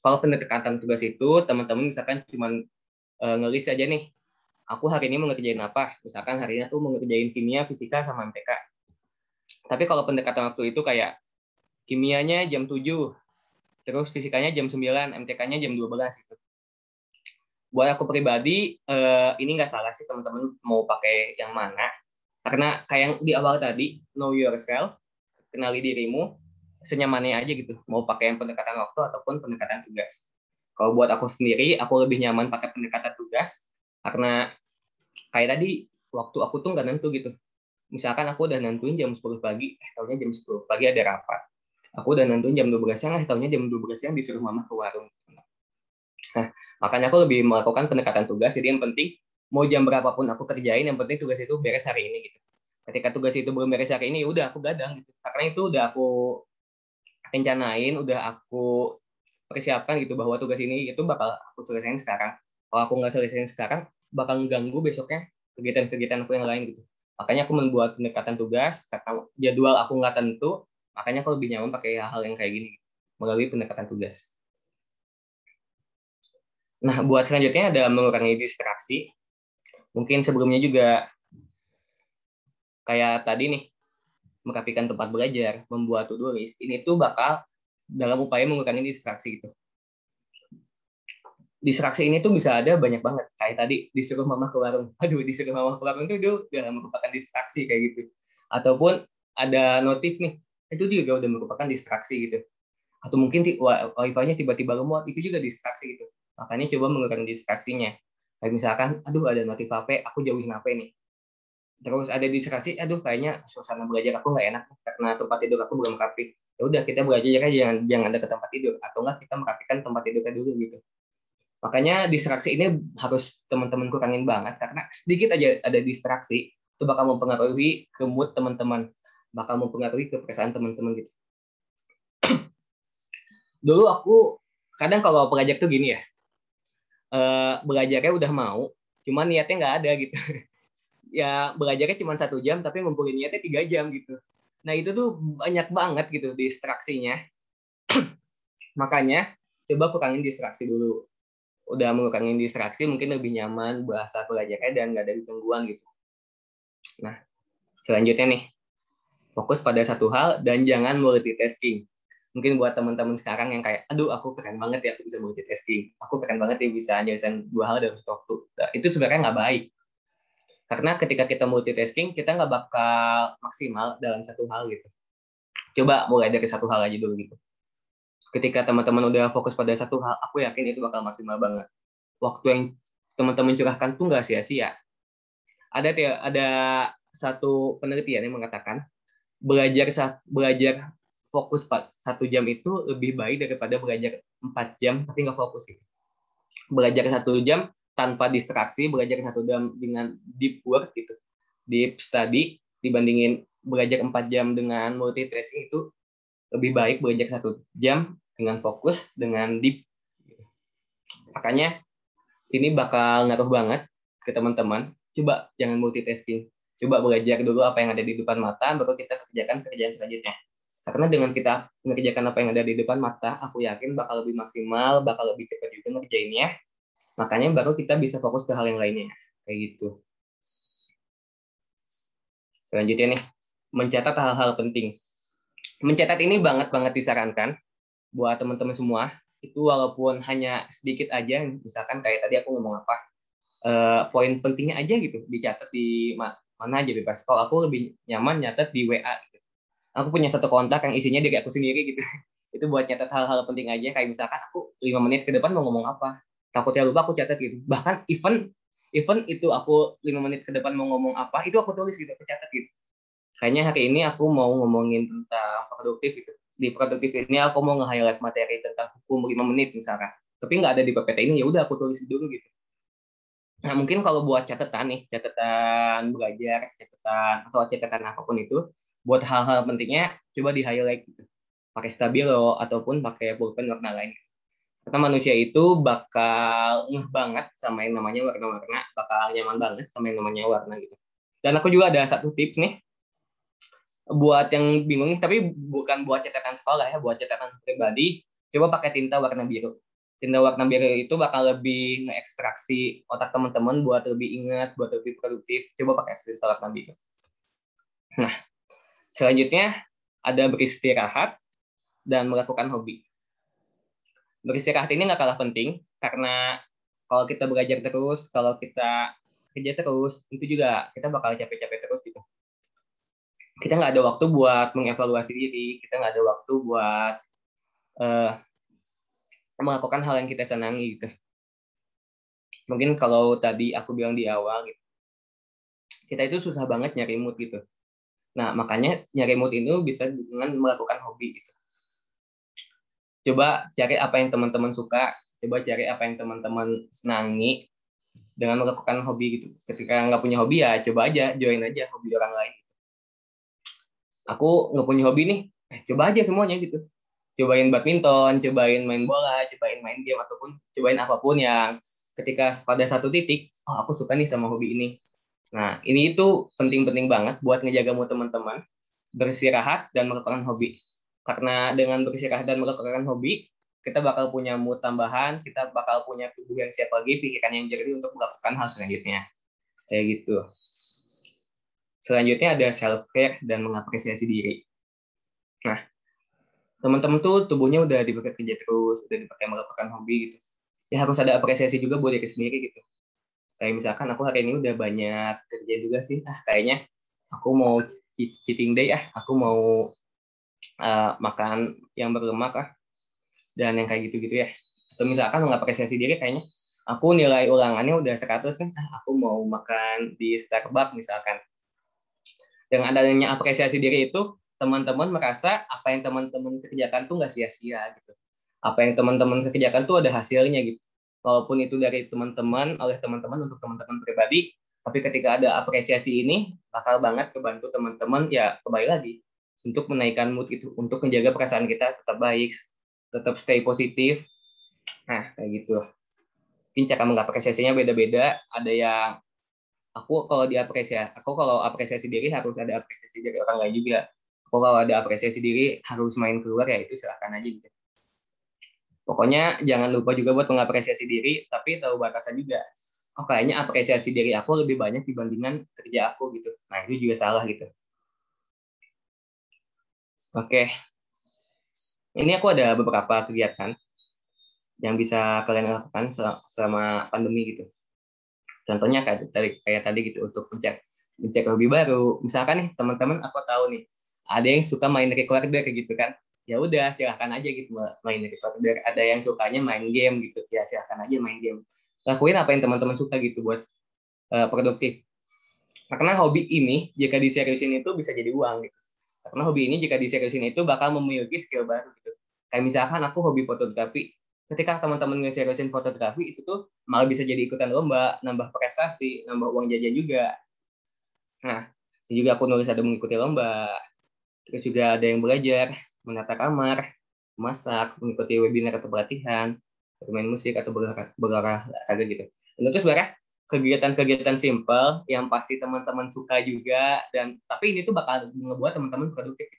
Kalau pendekatan tugas itu teman-teman misalkan cuma uh, ngelis aja nih aku hari ini mau ngerjain apa? Misalkan hari ini aku mau ngerjain kimia fisika sama MTK tapi kalau pendekatan waktu itu kayak kimianya jam 7 terus fisikanya jam 9 MTK-nya jam 12 gitu. Buat aku pribadi uh, ini nggak salah sih teman-teman mau pakai yang mana. Karena kayak yang di awal tadi know yourself kenali dirimu senyamannya aja gitu. Mau pakai yang pendekatan waktu ataupun pendekatan tugas. Kalau buat aku sendiri aku lebih nyaman pakai pendekatan tugas karena kayak tadi waktu aku tuh nggak nentu gitu. Misalkan aku udah nentuin jam 10 pagi eh tahunya jam 10 pagi ada rapat aku udah nentuin jam 12 siang eh tahunya jam 12 siang disuruh mama ke warung. Nah makanya aku lebih melakukan pendekatan tugas jadi yang penting mau jam berapapun aku kerjain yang penting tugas itu beres hari ini gitu. Ketika tugas itu belum beres hari ini udah aku gadang gitu. Karena itu udah aku rencanain udah aku persiapkan gitu bahwa tugas ini itu bakal aku selesaiin sekarang. Kalau aku nggak selesaiin sekarang bakal mengganggu besoknya kegiatan-kegiatan aku yang lain gitu. Makanya aku membuat pendekatan tugas kata jadwal aku nggak tentu makanya aku lebih nyaman pakai hal yang kayak gini melalui pendekatan tugas nah buat selanjutnya ada mengurangi distraksi mungkin sebelumnya juga kayak tadi nih merapikan tempat belajar, membuat to-do list, ini tuh bakal dalam upaya mengurangi distraksi itu. Distraksi ini tuh bisa ada banyak banget. Kayak tadi disuruh mama ke warung. [LAUGHS] Aduh, disuruh mama ke warung itu udah merupakan distraksi kayak gitu. Ataupun ada notif nih, itu juga udah merupakan distraksi gitu. atau mungkin wifi-nya tiba-tiba lemot itu juga distraksi gitu. Makanya coba mengurangi distraksinya. Kayak misalkan aduh ada notif HP aku jauhin HP nih. Terus ada distraksi aduh kayaknya suasana belajar aku nggak enak karena tempat tidur aku belum rapi. Ya udah kita belajar kan jangan jangan ada ke tempat tidur. Atau enggak kita merapikan tempat tidurnya dulu gitu. Makanya distraksi ini harus teman-teman kurangin banget karena sedikit aja ada distraksi itu bakal mempengaruhi ke mood teman-teman bakal mempengaruhi ke perasaan teman-teman gitu. [CLEARS THROAT] Dulu aku kadang kalau belajar tuh gini ya uh, belajarnya udah mau cuman niatnya nggak ada gitu. [LAUGHS] Ya belajarnya cuma satu jam tapi ngumpulin niatnya tiga jam gitu. Nah itu tuh banyak banget gitu distraksinya. [CLEARS THROAT] Makanya coba kurangin distraksi dulu. Udah mengurangi distraksi mungkin lebih nyaman bahasa belajarnya dan nggak ada gangguan gitu. Nah selanjutnya nih fokus pada satu hal dan jangan multitasking. Mungkin buat teman-teman sekarang yang kayak aduh aku keren banget ya aku bisa multitasking. Aku keren banget ya bisa nyelesain dua hal dalam satu waktu. Nah, itu sebenarnya nggak baik. Karena ketika kita multitasking kita nggak bakal maksimal dalam satu hal gitu. Coba mulai dari satu hal aja dulu gitu. Ketika teman-teman udah fokus pada satu hal aku yakin itu bakal maksimal banget. Waktu yang teman-teman curahkan tuh nggak sia-sia. Ada ada satu penelitian yang mengatakan belajar saat belajar fokus satu jam itu lebih baik daripada belajar empat jam tapi nggak fokus gitu. Belajar satu jam tanpa distraksi, belajar satu jam dengan deep work gitu, deep study dibandingin belajar empat jam dengan multitasking itu lebih baik belajar satu jam dengan fokus dengan deep. Makanya ini bakal ngaruh banget ke teman-teman. Coba jangan multitasking. Coba belajar dulu apa yang ada di depan mata, baru kita kerjakan kerjaan selanjutnya. Karena dengan kita mengerjakan apa yang ada di depan mata, aku yakin bakal lebih maksimal, bakal lebih cepat juga ngerjainnya. Makanya baru kita bisa fokus ke hal yang lainnya. Kayak gitu. Selanjutnya nih, mencatat hal-hal penting. Mencatat ini banget-banget disarankan buat teman-teman semua. Itu walaupun hanya sedikit aja, misalkan kayak tadi aku ngomong apa, uh, poin pentingnya aja gitu, dicatat di mana aja bebas. Kalau aku lebih nyaman nyatet di WA aku punya satu kontak yang isinya diri aku sendiri gitu. [LAUGHS] Itu buat catat hal-hal penting aja. Kayak misalkan aku lima menit ke depan mau ngomong apa takutnya lupa aku catat gitu. Bahkan event event itu aku lima menit ke depan mau ngomong apa itu aku tulis gitu aku catat gitu. Kayaknya hari ini aku mau ngomongin tentang produktif gitu. Di produktif ini aku mau nge-highlight materi tentang hukum lima menit misalkan. Tapi nggak ada di PPT ini ya udah aku tulis dulu gitu nah mungkin kalau buat catatan nih catatan belajar catatan atau catatan apa pun itu buat hal-hal pentingnya coba di highlight gitu. Pakai stabilo ataupun pakai pulpen warna lain. Karena manusia itu bakal ngeh banget sama yang namanya warna-warna bakal nyaman banget sama yang namanya warna gitu. Dan aku juga ada satu tips nih. Buat yang bingung tapi bukan buat catatan sekolah ya buat catatan pribadi coba pakai tinta warna biru tinta warna biru itu bakal lebih ngeekstraksi otak teman-teman buat lebih ingat buat lebih produktif coba pakai tinta warna biru nah Selanjutnya ada beristirahat dan melakukan hobi. Beristirahat ini nggak kalah penting karena kalau kita belajar terus, kalau kita kerja terus, itu juga kita bakal capek-capek terus gitu. Kita nggak ada waktu buat mengevaluasi diri, kita nggak ada waktu buat uh, melakukan hal yang kita senangi gitu. Mungkin kalau tadi aku bilang di awal gitu, kita itu susah banget nyari mood gitu. Nah, makanya nyari mood itu bisa dengan melakukan hobi gitu. Coba cari apa yang teman-teman suka, coba cari apa yang teman-teman senangi dengan melakukan hobi gitu. Ketika nggak punya hobi ya coba aja join aja hobi orang lain. Aku nggak punya hobi nih, eh, coba aja semuanya gitu. Cobain badminton, cobain main bola, cobain main game ataupun cobain apa pun yang ketika pada satu titik, oh aku suka nih sama hobi ini Nah, ini itu penting-penting banget buat ngejaga mood teman-teman, bersirahat dan melakukan hobi. Karena dengan bersirahat dan melakukan hobi, kita bakal punya mood tambahan, kita bakal punya tubuh yang siap lagi, pikiran yang jernih untuk melakukan hal selanjutnya. Kayak gitu. Selanjutnya ada self-care dan mengapresiasi diri. Nah, teman-teman tuh tubuhnya udah dipakai kerja terus, udah dipakai melakukan hobi gitu. Ya harus ada apresiasi juga buat diri sendiri gitu. Kayak misalkan aku hari ini udah banyak kerja juga sih. Ah kayaknya aku mau cheating day ah. Aku mau uh, makan yang berlemak ah. Dan yang kayak gitu-gitu ya. Atau misalkan mengapresiasi diri kayaknya. Aku nilai ulangannya udah 100 nih. Ah, aku mau makan di Starbucks misalkan. Dengan adanya apresiasi diri itu teman-teman merasa apa yang teman-teman kerjakan tuh nggak sia-sia gitu. Apa yang teman-teman kerjakan tuh ada hasilnya gitu. Walaupun itu dari teman-teman oleh teman-teman untuk teman-teman pribadi tapi ketika ada apresiasi ini bakal banget kebantu teman-teman ya kembali lagi untuk menaikkan mood itu untuk menjaga perasaan kita tetap baik tetap stay positif. Nah kayak gitu. Mungkin cara mengapresiasinya beda-beda. Ada yang aku kalau diapresiasi aku kalau apresiasi diri harus ada apresiasi dari orang lain juga kalau ada apresiasi diri harus main keluar ya itu silahkan aja gitu. Pokoknya jangan lupa juga buat mengapresiasi diri tapi tahu batasan juga. Oh kayaknya apresiasi diri aku lebih banyak dibandingkan kerja aku gitu. Nah itu juga salah gitu. Oke. Ini aku ada beberapa kegiatan yang bisa kalian lakukan selama pandemi gitu. Contohnya kayak tadi kayak tadi gitu untuk mencek mencek hobi baru. Misalkan nih teman-teman aku tahu nih ada yang suka main recorder gitu kan. Ya udah silahkan aja gitu main recorder. Ada yang sukanya main game gitu. Ya silahkan aja main game. Lakuin apa yang teman-teman suka gitu buat uh, produktif. Karena hobi ini jika diseriusin itu bisa jadi uang gitu. Karena hobi ini jika diseriusin itu bakal memiliki skill baru gitu. Kayak misalkan aku hobi fotografi, ketika teman-teman nge-seriusin fotografi itu tuh malah bisa jadi ikutan lomba, nambah prestasi, nambah uang jajan juga. Nah, juga aku nulis ada mengikuti lomba. Terus juga ada yang belajar, menata kamar, masak, mengikuti webinar atau pelatihan, bermain musik atau berolahraga gitu. Dan itu sebenarnya kegiatan-kegiatan simple yang pasti teman-teman suka juga dan tapi ini tuh bakal ngebuat teman-teman produktif.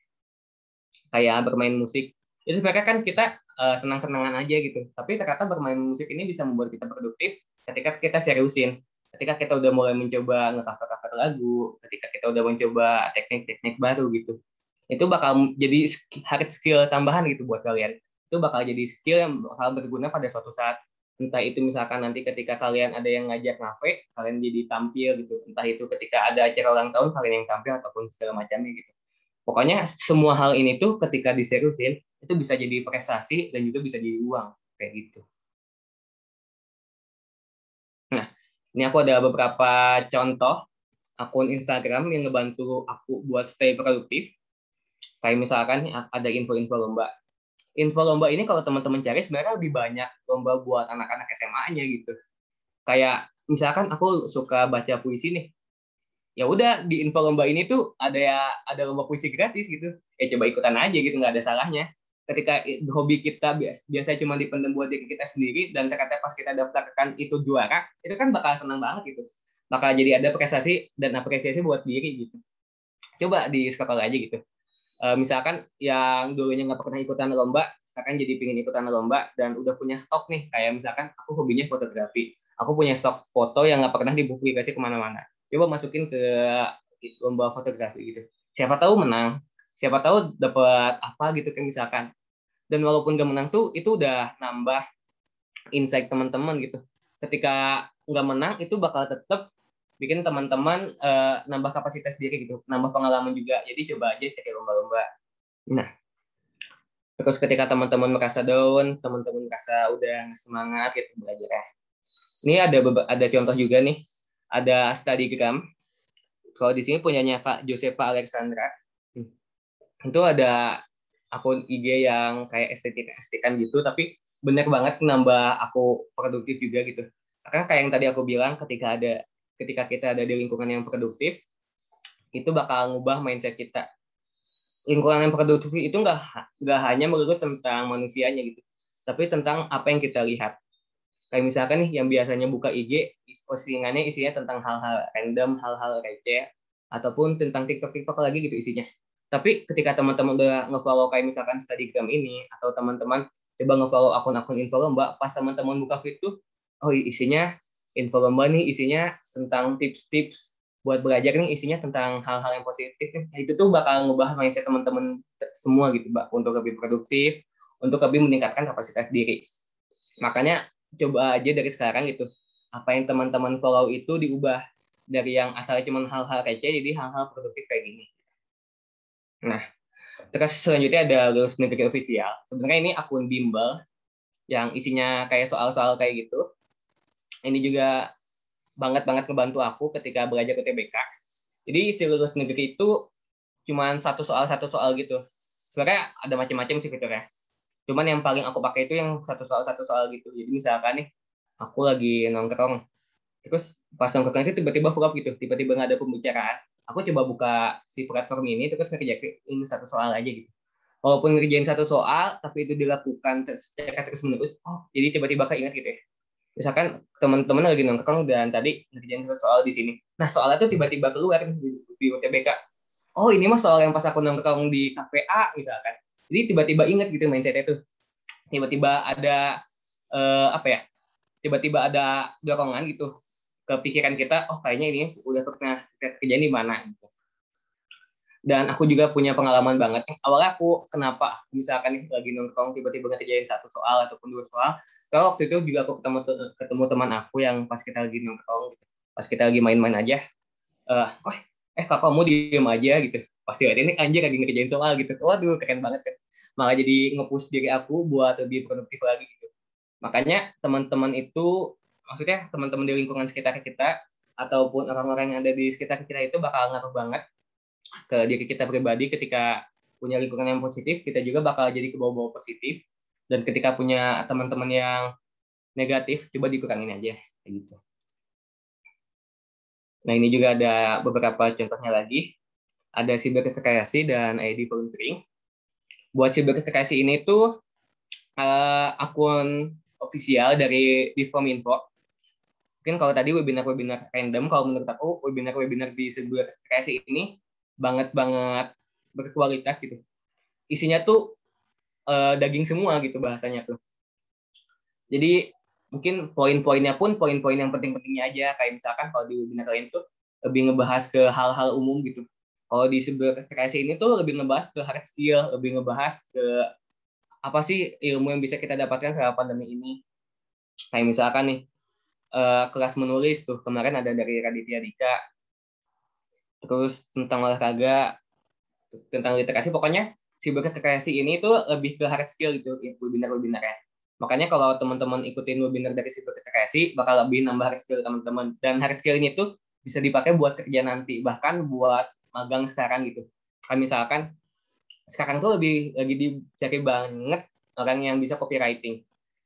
Kayak bermain musik. Itu sebenarnya kan kita uh, senang-senangan aja gitu. Tapi ternyata bermain musik ini bisa membuat kita produktif ketika kita seriusin. Ketika kita udah mulai mencoba nge-cover-cover lagu, ketika kita udah mencoba teknik-teknik baru gitu. Itu bakal jadi hard skill tambahan gitu buat kalian. Itu bakal jadi skill yang bakal berguna pada suatu saat. Entah itu misalkan nanti ketika kalian ada yang ngajak ngafe, kalian jadi tampil gitu. Entah itu ketika ada acara ulang tahun, kalian yang tampil ataupun segala macamnya gitu. Pokoknya semua hal ini tuh ketika diseriusin, itu bisa jadi prestasi dan juga bisa jadi uang kayak gitu. Nah, ini aku ada beberapa contoh akun Instagram yang ngebantu aku buat stay produktif. Kayak misalkan ada info-info lomba. Info lomba ini kalau teman-teman cari sebenarnya lebih banyak lomba buat anak-anak SMA-nya gitu. Kayak misalkan aku suka baca puisi nih. Ya udah di info lomba ini tuh ada ya ada lomba puisi gratis gitu. Ya coba ikutan aja gitu nggak ada salahnya ketika hobi kita biasanya cuma dipendam buat diri kita sendiri dan ternyata pas kita daftarkan itu juara itu kan bakal senang banget gitu bakal jadi ada prestasi dan apresiasi buat diri gitu coba di sekolah aja gitu e, misalkan yang dulunya nggak pernah ikutan lomba sekarang jadi pingin ikutan lomba dan udah punya stok nih. Kayak misalkan aku hobinya fotografi. Aku punya stok foto yang nggak pernah dipublikasi ke mana-mana. Coba masukin ke lomba fotografi gitu. Siapa tahu menang. Siapa tahu dapat apa gitu kan misalkan. Dan walaupun gak menang tuh itu udah nambah insight teman-teman gitu. Ketika nggak menang itu bakal tetap bikin teman-teman uh, nambah kapasitas diri gitu nambah pengalaman juga. Jadi coba aja cek lomba-lomba. Nah terus ketika teman-teman merasa down teman-teman merasa udah semangat gitu belajar ini ada ada contoh juga nih. Ada studygram kalau di sini punyanya Kak Josefa Alexandra. Hmm. itu ada akun IG yang kayak estetik estetikan gitu tapi bener banget nambah aku produktif juga gitu. Karena kayak yang tadi aku bilang ketika ada ketika kita ada di lingkungan yang produktif itu bakal ngubah mindset kita. Lingkungan yang produktif itu nggak nggak hanya melulu tentang manusianya gitu tapi tentang apa yang kita lihat. Kayak misalkan nih yang biasanya buka IG postingannya isinya tentang hal-hal random hal-hal receh ataupun tentang TikTok TikTok lagi gitu isinya. Tapi ketika teman-teman udah ngefollow kayak misalkan Studygram ini atau teman-teman coba ngefollow akun-akun info lomba, pas teman-teman buka feed tuh, oh isinya info lomba nih, isinya tentang tips-tips buat belajar nih, isinya tentang hal-hal yang positif. Nah, itu tuh bakal ngubah mindset teman-teman semua gitu, Mbak, untuk lebih produktif, untuk lebih meningkatkan kapasitas diri. Makanya coba aja dari sekarang gitu, apa yang teman-teman follow itu diubah dari yang asalnya cuma hal-hal receh jadi hal-hal produktif kayak gini. Nah, terus selanjutnya ada lulus negeri official. Sebenarnya ini akun bimbel yang isinya kayak soal-soal kayak gitu. Ini juga banget banget ngebantu aku ketika belajar ke TBK. Jadi si lulus negeri itu cuman satu soal satu soal gitu. Sebenarnya ada macam-macam sih fiturnya. Cuman yang paling aku pakai itu yang satu soal satu soal gitu. Jadi misalkan nih aku lagi nongkrong, terus pas nongkrong itu tiba-tiba full gitu, tiba-tiba nggak ada pembicaraan. Aku coba buka si platform ini terus ngerjain satu soal aja gitu. Walaupun ngerjain satu soal, tapi itu dilakukan secara terus menerus, oh jadi tiba-tiba keinget gitu ya misalkan teman-teman lagi nongkrong dan tadi ngerjain soal di sini. Nah, soalnya tuh tiba-tiba keluar di, di UTBK. Oh, ini mah soal yang pas aku nongkrong di KPA misalkan. Jadi tiba-tiba ingat gitu mindset itu. Tiba-tiba ada eh, apa ya? Tiba-tiba ada dorongan gitu ke pikiran kita, oh kayaknya ini udah pernah kerjaan di mana gitu dan aku juga punya pengalaman banget. Awalnya aku kenapa misalkan nih lagi nongkrong tiba-tiba ngerjain satu soal ataupun dua soal. Kalau waktu itu juga aku ketemu ketemu teman aku yang pas kita lagi nongkrong pas kita lagi main-main aja. Eh uh, oh eh kakak kamu diem aja? gitu. Pasti ini anjir lagi ngerjain soal gitu. Waduh keren banget kan. Malah jadi ngepush diri aku buat lebih produktif lagi gitu. Makanya teman-teman itu maksudnya teman-teman di lingkungan sekitar kita ataupun orang-orang yang ada di sekitar kita itu bakal ngaruh banget ke diri kita pribadi ketika punya lingkungan yang positif kita juga bakal jadi ke bawah-bawah positif. Dan ketika punya teman-teman yang negatif coba dikurangin aja kayak gitu. Nah ini juga ada beberapa contohnya lagi. Ada siberkreasi dan ID volunteering. Buat siberkreasi ini tuh uh, akun official dari Divominfo mungkin kalau tadi webinar-webinar random kalau menurut aku webinar-webinar di siberkreasi ini banget banget berkualitas gitu. Isinya tuh uh, daging semua gitu bahasanya tuh. Jadi mungkin poin-poinnya pun poin-poin yang penting-pentingnya aja. Kayak misalkan kalau di webinar lain tuh lebih ngebahas ke hal-hal umum gitu. Kalau di sebuah ini tuh lebih ngebahas ke hard skill lebih ngebahas ke apa sih ilmu yang bisa kita dapatkan selama pandemi ini. Kayak misalkan nih uh, kelas menulis tuh. Kemarin ada dari Raditya Dika terus tentang olahraga, tentang literasi, pokoknya si kreasi ini tuh lebih ke hard skill gitu webinar-webinarnya. Makanya kalau teman-teman ikutin webinar dari si kreasi bakal lebih nambah hard skill teman-teman. Dan hard skill ini tuh bisa dipakai buat kerja nanti, bahkan buat magang sekarang gitu. Kayak misalkan sekarang tuh lebih lagi dicari banget orang yang bisa copywriting.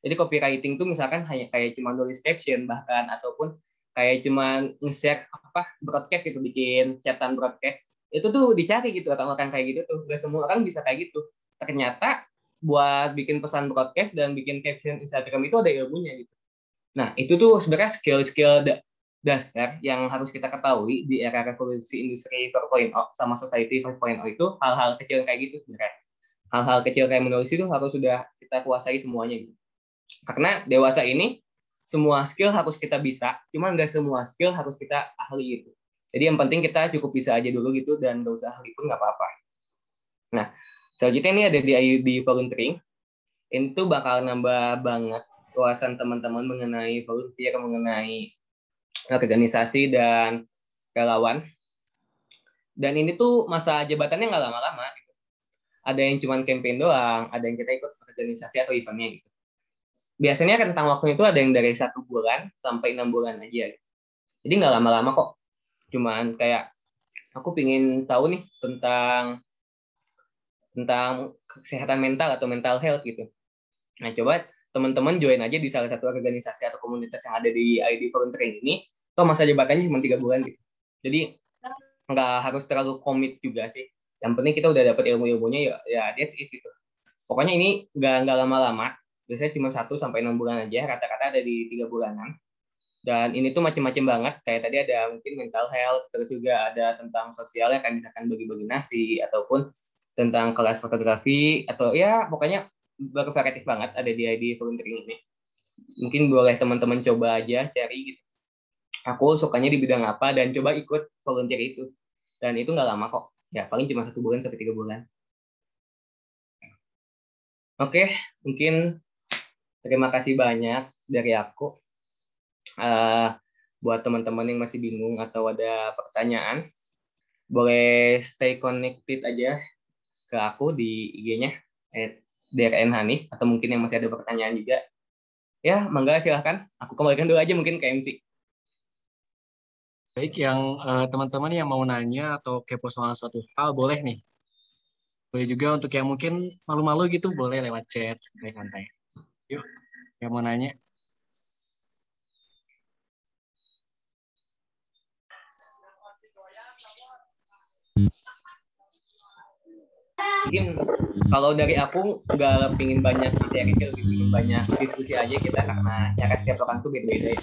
Jadi copywriting tuh misalkan hanya kayak cuma nulis caption bahkan ataupun kayak cuma nge-share apa broadcast gitu bikin chatan broadcast. Itu tuh dicari gitu atau orang kayak gitu tuh. Gak semua orang bisa kayak gitu. Ternyata buat bikin pesan broadcast dan bikin caption Instagram itu ada ilmunya gitu. Nah itu tuh sebenarnya skill-skill dasar yang harus kita ketahui di era revolusi industri 4.0 sama society 5.0 itu hal-hal kecil kayak gitu sebenarnya. Hal-hal kecil kayak menulis itu harus sudah kita kuasai semuanya gitu. Karena dewasa ini semua skill harus kita bisa, cuman nggak semua skill harus kita ahli itu. Jadi yang penting kita cukup bisa aja dulu gitu dan nggak usah ahli pun nggak apa-apa. Nah, selanjutnya ini ada di IUD volunteering. Itu bakal nambah banget wawasan teman-teman mengenai volunteer, mengenai organisasi dan relawan. Dan ini tuh masa jabatannya nggak lama-lama. Gitu. Ada yang cuma campaign doang, ada yang kita ikut organisasi atau eventnya gitu biasanya rentang waktu itu ada yang dari satu bulan sampai enam bulan aja. Jadi nggak lama-lama kok. Cuman kayak aku pingin tahu nih tentang tentang kesehatan mental atau mental health gitu. Nah coba teman-teman join aja di salah satu organisasi atau komunitas yang ada di ID Volunteering ini. Toh masa jabatannya cuma tiga bulan gitu. Jadi nggak harus terlalu komit juga sih. Yang penting kita udah dapat ilmu-ilmunya ya, ya that's it gitu. Pokoknya ini nggak nggak lama-lama biasanya cuma satu sampai enam bulan aja rata-rata ada di tiga bulanan. Dan ini tuh macam-macam banget kayak tadi ada mungkin mental health terus juga ada tentang sosialnya kayak misalkan bagi-bagi nasi ataupun tentang kelas fotografi atau ya pokoknya bervariatif banget ada di ID volunteering ini. Mungkin boleh teman-teman coba aja cari gitu. Aku sukanya di bidang apa dan coba ikut volunteer itu. Dan itu nggak lama kok. Ya paling cuma satu bulan sampai tiga bulan. Oke mungkin Terima kasih banyak dari aku. Uh, buat teman-teman yang masih bingung atau ada pertanyaan, boleh stay connected aja ke aku di IG-nya DRN Hanif atau mungkin yang masih ada pertanyaan juga. Ya, mangga silahkan. Aku kembalikan dulu aja mungkin ke MC. Baik, yang eh, teman-teman yang mau nanya atau kepo soal suatu hal boleh nih. Boleh juga untuk yang mungkin malu-malu gitu boleh lewat chat santai-santai. Yuk, yang mau nanya. Mungkin kalau dari aku nggak pingin banyak materi, lebih pingin banyak diskusi aja kita karena cara setiap orang tuh beda-beda ya.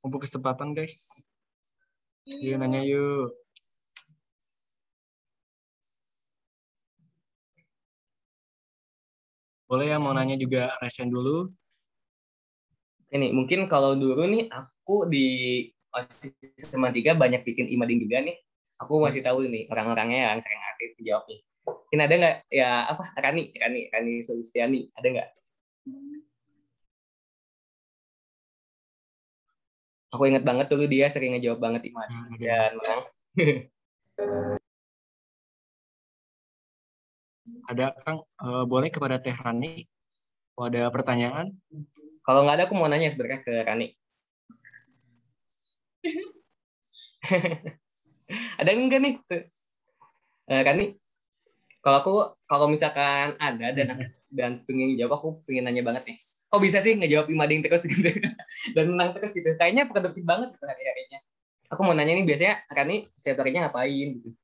Mumpung kesempatan guys. Yuk nanya yuk. Boleh ya mau nanya juga resen dulu. Ini mungkin kalau dulu nih aku di OSIS sama tiga banyak bikin imading juga nih. Aku masih tahu nih orang-orangnya yang sering aktif jawab nih. Mungkin ada nggak ya apa Rani Rani Rani Sulistiani ada nggak? Aku inget banget dulu dia sering ngejawab banget imading Hmm, dan menang. [LAUGHS] Ada Kang, eh, boleh kepada Teh Rani kalau ada pertanyaan? Kalau nggak ada aku mau nanya sebenarnya ke Rani. [LAUGHS] ada enggak nih? Tuh. Eh, Rani, kalau aku kalau misalkan ada dan dan pengen jawab aku pengen nanya banget nih. Kok bisa sih ngejawab imading terus gitu [LAUGHS] dan menang terus gitu? Kayaknya produktif banget gitu hari-harinya. Aku mau nanya nih biasanya Rani setiap harinya ngapain gitu?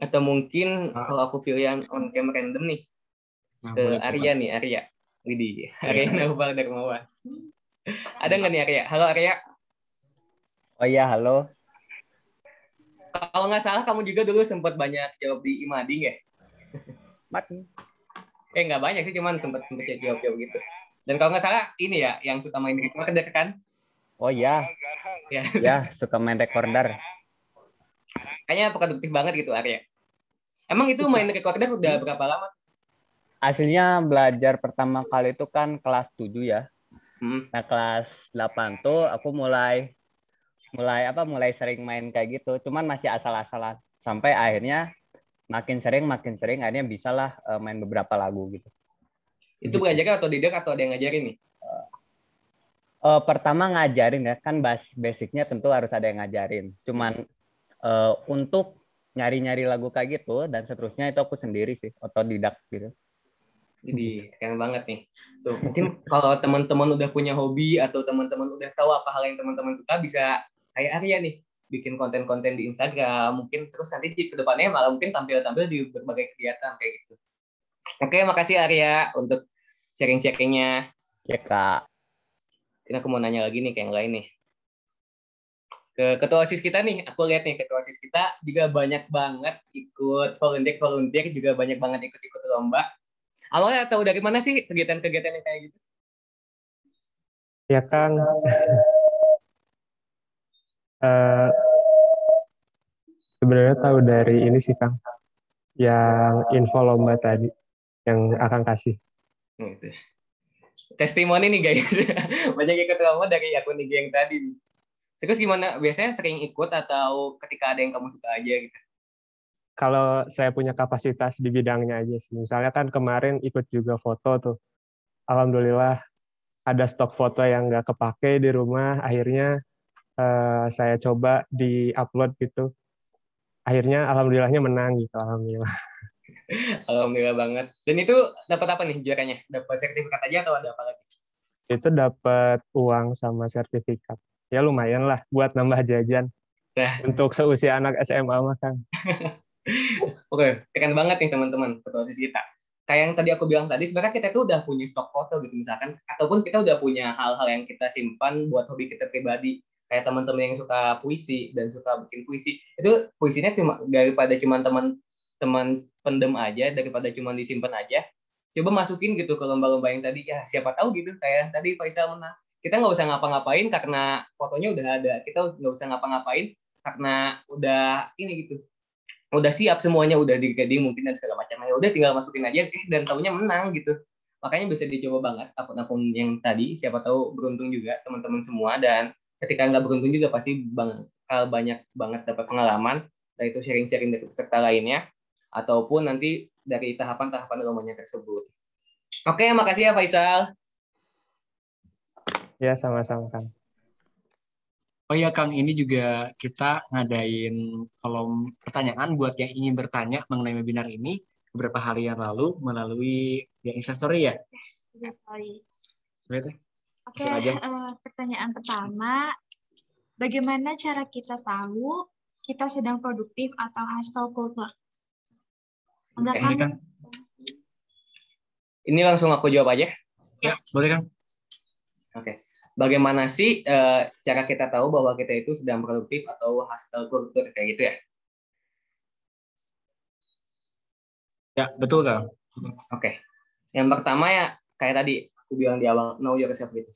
Atau mungkin Ah. kalau aku pilih yang on cam random nih Nah, ke boleh, Arya nih, Arya. Widih, Arya Iya. Naufal Darmawan. Ada nggak nih Arya? Halo Arya. Oh iya, halo. Kalau nggak salah kamu juga dulu sempat banyak jawab di Imading ya? Mat. Eh nggak banyak sih, cuman sempat sempat jawab jawab gitu. Dan kalau nggak salah ini ya yang suka main recorder kan? Oh iya, Ya, ya suka main recorder. Kayaknya produktif banget gitu Arya. Emang itu main recorder udah berapa lama? Aslinya belajar pertama kali itu kan kelas 7 ya. Hmm. Nah, kelas 8 tuh aku mulai mulai apa mulai sering main kayak gitu. Cuman masih asal-asalan. Sampai akhirnya makin sering makin sering akhirnya bisalah eh, main beberapa lagu gitu. Itu belajarnya atau didik atau ada yang ngajarin nih? Eh, pertama ngajarin ya, kan bas basicnya tentu harus ada yang ngajarin. Cuman eh, untuk nyari-nyari lagu kayak gitu dan seterusnya itu aku sendiri sih, otodidak gitu. Jadi keren banget nih. Tuh, mungkin kalau teman-teman udah punya hobi atau teman-teman udah tahu apa hal yang teman-teman suka bisa kayak Arya nih bikin konten-konten di Instagram mungkin terus nanti di ke depannya malah mungkin tampil-tampil di berbagai kegiatan kayak gitu. Oke, makasih Arya untuk sharing-sharingnya. Ya kak, Ini aku mau nanya lagi nih ke yang lain nih. Ke ketua OSIS kita nih, aku lihat nih ketua OSIS kita juga banyak banget ikut volunteer-volunteer, juga banyak banget ikut-ikut lomba. Awalnya tahu dari mana sih kegiatan-kegiatan yang kayak gitu? Ya Kang, [LAUGHS] Eh, sebenarnya tahu dari ini sih Kang, yang info lomba tadi yang akan kasih. Gitu. Testimoni nih guys, [LAUGHS] banyak ikut lomba dari akun IG yang tadi. Terus gimana? Biasanya sering ikut atau ketika ada yang kamu suka aja gitu? Kalau saya punya kapasitas di bidangnya aja sih. Misalnya kan kemarin ikut juga foto tuh. Alhamdulillah ada stok foto yang nggak kepake di rumah. Akhirnya eh, saya coba di-upload gitu. Akhirnya alhamdulillahnya menang gitu. Alhamdulillah. [LAUGHS] Alhamdulillah banget. Dan itu dapat apa nih juaranya? Dapat sertifikat aja atau ada apa lagi? Itu dapat uang sama sertifikat. Ya lumayan lah buat nambah jajan. Nah. Untuk seusia anak SMA mah Kang. [LAUGHS] Oke, keren banget nih teman-teman ketua OSIS kita. Kayak yang tadi aku bilang tadi, sebenarnya kita tuh udah punya stok foto gitu misalkan, ataupun kita udah punya hal-hal yang kita simpan buat hobi kita pribadi. Kayak teman-teman yang suka puisi dan suka bikin puisi, itu puisinya cuma daripada cuma teman-teman pendem aja, daripada cuma disimpan aja, coba masukin gitu ke lomba-lomba yang tadi ya siapa tahu gitu kayak tadi Faisal menang kita nggak usah ngapa-ngapain karena fotonya udah ada. Kita nggak usah ngapa-ngapain karena udah ini gitu. Udah siap semuanya udah di mungkin dan segala macamnya udah tinggal masukin aja eh, dan taunya menang gitu. Makanya bisa dicoba banget akun-akun yang tadi, siapa tahu beruntung juga teman-teman semua. Dan ketika nggak beruntung juga pasti bakal banyak banget dapat pengalaman, dari itu sharing-sharing dari peserta lainnya, ataupun nanti dari tahapan-tahapan rombongan tersebut. Oke, makasih ya Faisal. Ya, sama-sama, Kang. Oh ya Kang, ini juga kita ngadain kolom pertanyaan buat yang ingin bertanya mengenai webinar ini beberapa hari yang lalu melalui ya Instastory ya. Iya, ya. Oke, Langsung aja. eh, pertanyaan pertama, bagaimana cara kita tahu kita sedang produktif atau hustle culture? Enggak Ini kan? Kang. Ini langsung aku jawab aja. Ya, boleh Kang. Oke. Bagaimana sih eh, cara kita tahu bahwa kita itu sedang produktif atau hustle culture kayak gitu ya? Ya, betul Kang. Oke. Yang pertama ya kayak tadi aku bilang di awal know yourself gitu.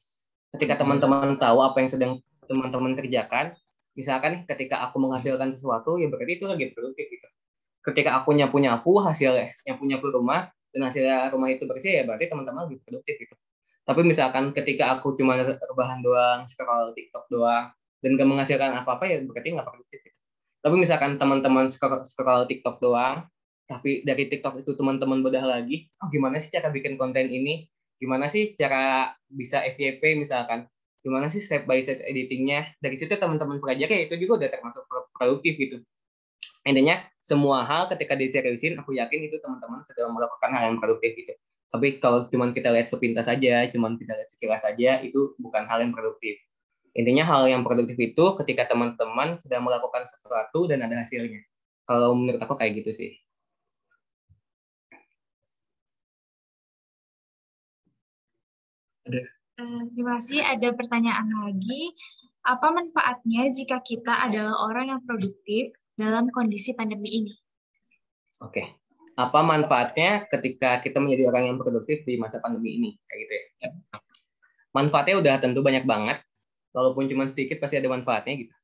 Ketika teman-teman tahu apa yang sedang teman-teman kerjakan, misalkan nih, ketika aku menghasilkan sesuatu ya berarti itu lagi produktif gitu. Ketika aku nyapu-nyapu hasil nyapu-nyapu rumah dan hasil rumah itu bersih ya berarti teman-teman lebih produktif gitu. Tapi misalkan ketika aku cuma rebahan doang, scroll TikTok doang dan gak menghasilkan apa-apa ya berarti nggak produktif. Tapi misalkan teman-teman scroll, scroll TikTok doang, tapi dari TikTok itu teman-teman bedah lagi, oh gimana sih cara bikin konten ini? Gimana sih cara bisa FYP misalkan? Gimana sih step by step editingnya? Dari situ teman-teman pelajari itu juga udah termasuk pro- produktif gitu. Intinya semua hal ketika diseriusin, aku yakin itu teman-teman sedang melakukan hal yang produktif gitu. Tapi kalau cuma kita lihat sepintas saja, cuma kita lihat sekilas saja, itu bukan hal yang produktif. Intinya hal yang produktif itu ketika teman-teman sedang melakukan sesuatu dan ada hasilnya. Kalau menurut aku kayak gitu sih. Eh, terima kasih. Ada pertanyaan lagi. Apa manfaatnya jika kita adalah orang yang produktif dalam kondisi pandemi ini? Oke. Apa manfaatnya ketika kita menjadi orang yang produktif di masa pandemi ini? Kayak gitu ya. Manfaatnya udah tentu banyak banget. Walaupun cuma sedikit pasti ada manfaatnya gitu.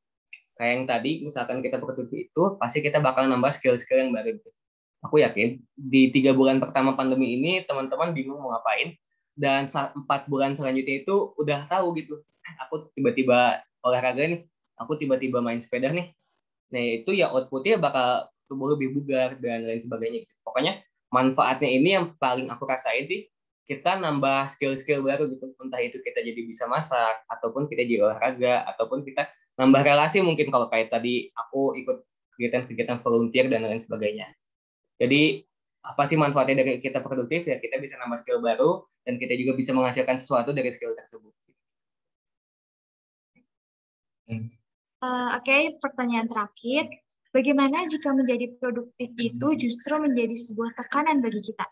Kayak yang tadi, misalkan kita produktif itu, pasti kita bakal nambah skill-skill yang baru. Gitu. Aku yakin di tiga bulan pertama pandemi ini teman-teman bingung mau ngapain dan empat bulan selanjutnya itu udah tahu gitu. "Eh, Aku tiba-tiba olahraga nih, aku tiba-tiba main sepeda nih. Nah itu ya outputnya bakal tubuh lebih bugar dan lain sebagainya. gitu. Pokoknya manfaatnya ini yang paling aku rasain sih kita nambah skill-skill baru gitu. Entah itu kita jadi bisa masak, ataupun kita jadi olahraga, ataupun kita nambah relasi mungkin kalau kayak tadi aku ikut kegiatan-kegiatan volunteer dan lain sebagainya. Jadi apa sih manfaatnya dari kita produktif ya kita bisa nambah skill baru dan kita juga bisa menghasilkan sesuatu dari skill tersebut. Eh, Oke, pertanyaan terakhir. Bagaimana jika menjadi produktif itu justru menjadi sebuah tekanan bagi kita?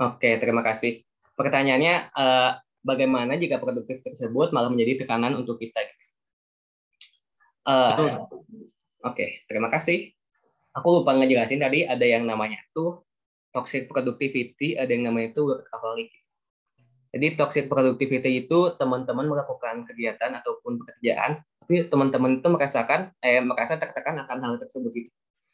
Oke, terima kasih. Pertanyaannya eh, bagaimana jika produktif tersebut malah menjadi tekanan untuk kita? Eh, Betul. Oke, terima kasih. Aku lupa ngejelasin tadi ada yang namanya tuh toxic productivity, ada yang namanya itu workaholic. Jadi toxic productivity itu teman-teman melakukan kegiatan ataupun pekerjaan, tapi teman-teman itu merasakan eh merasa tertekan akan hal tersebut gitu.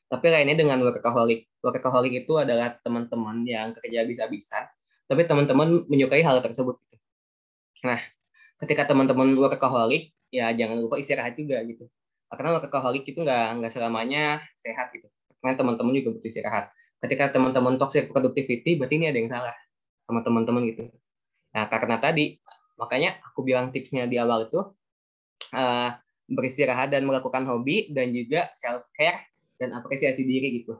Tapi lainnya dengan workaholic. Workaholic itu adalah teman-teman yang kerja bisa-bisa, tapi teman-teman menyukai hal tersebut. gitu. Nah, ketika teman-teman workaholic, ya jangan lupa istirahat juga gitu. Karena workaholic itu nggak nggak selamanya sehat gitu. Karena teman-teman juga butuh istirahat. Ketika teman-teman toxic productivity, berarti ini ada yang salah sama teman-teman gitu. Nah, karena tadi, makanya aku bilang tipsnya di awal itu, eh, beristirahat dan melakukan hobi, dan juga self-care dan apresiasi diri gitu.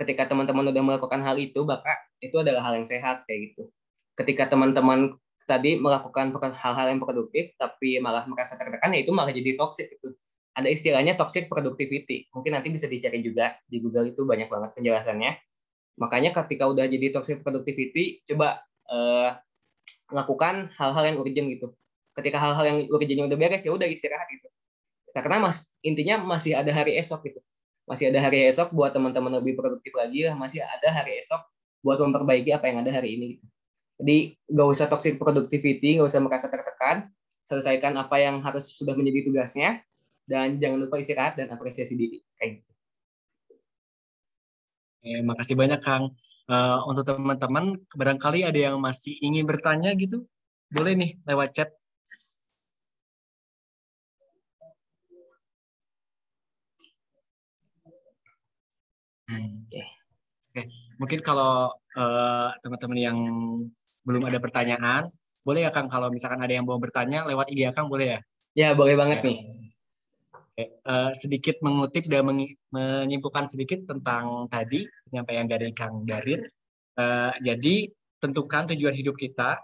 Ketika teman-teman udah melakukan hal itu, maka itu adalah hal yang sehat kayak gitu. Ketika teman-teman tadi melakukan hal-hal yang produktif, tapi malah merasa tertekan, ya itu malah jadi toxic gitu. Ada istilahnya toxic productivity. Mungkin nanti bisa dicari juga di Google itu banyak banget penjelasannya. Makanya ketika udah jadi toxic productivity, coba eh, lakukan hal-hal yang urgent gitu. Ketika hal-hal yang urgentnya udah beres ya udah istirahat gitu. Karena mas intinya masih ada hari esok gitu. Masih ada hari esok buat teman-teman lebih produktif lagi lah. Masih ada hari esok buat memperbaiki apa yang ada hari ini. Gitu. Jadi nggak usah toxic productivity, nggak usah merasa tertekan. Selesaikan apa yang harus sudah menjadi tugasnya dan jangan lupa istirahat dan apresiasi diri. Kayak gitu. Eh, makasih banyak Kang. Eh, untuk teman-teman, barangkali ada yang masih ingin bertanya gitu, boleh nih lewat chat. Hmm, Oke, Oke. mungkin kalau eh, teman-teman yang belum ada pertanyaan, boleh ya Kang kalau misalkan ada yang mau bertanya lewat IG ya Kang boleh ya? Ya, boleh banget Ya. nih. Oke, eh, sedikit mengutip dan menyimpulkan sedikit tentang tadi penyampaian dari Kang Darin. Eh, jadi tentukan tujuan hidup kita,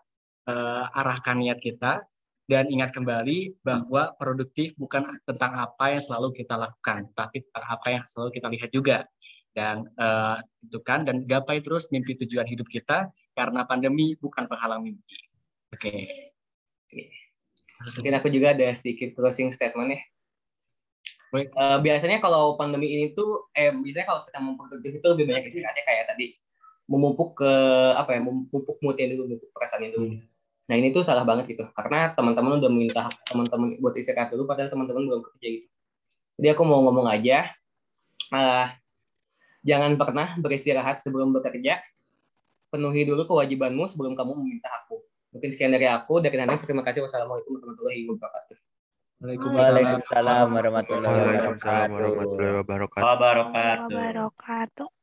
eh, arahkan niat kita, dan ingat kembali bahwa produktif bukan tentang apa yang selalu kita lakukan, tapi tentang apa yang selalu kita lihat juga. Dan eh, tentukan dan gapai terus mimpi tujuan hidup kita karena pandemi bukan penghalang mimpi. Oke. Mungkin aku juga ada sedikit closing statement ya. Baik. Eh, biasanya kalau pandemi ini tuh, eh biasanya kalau kita mau produktif itu lebih banyak istirahatnya kayak tadi memupuk ke apa ya, memupuk moodnya dulu, memupuk perasaannya dulu. Nah ini tuh salah banget gitu, karena teman-teman udah minta teman-teman buat istirahat dulu, padahal teman-teman belum kerja gitu. Jadi aku mau ngomong aja, eh, jangan pernah beristirahat sebelum bekerja, penuhi dulu kewajibanmu sebelum kamu meminta aku. Mungkin sekian dari aku, dari Hanif, terima kasih. Wassalamualaikum warahmatullahi wabarakatuh. Waalaikumsalam warahmatullahi Waalaikumsalam wabarakatuh. warahmatullahi wabarakatuh. wabarakatuh. Wabarakatuh.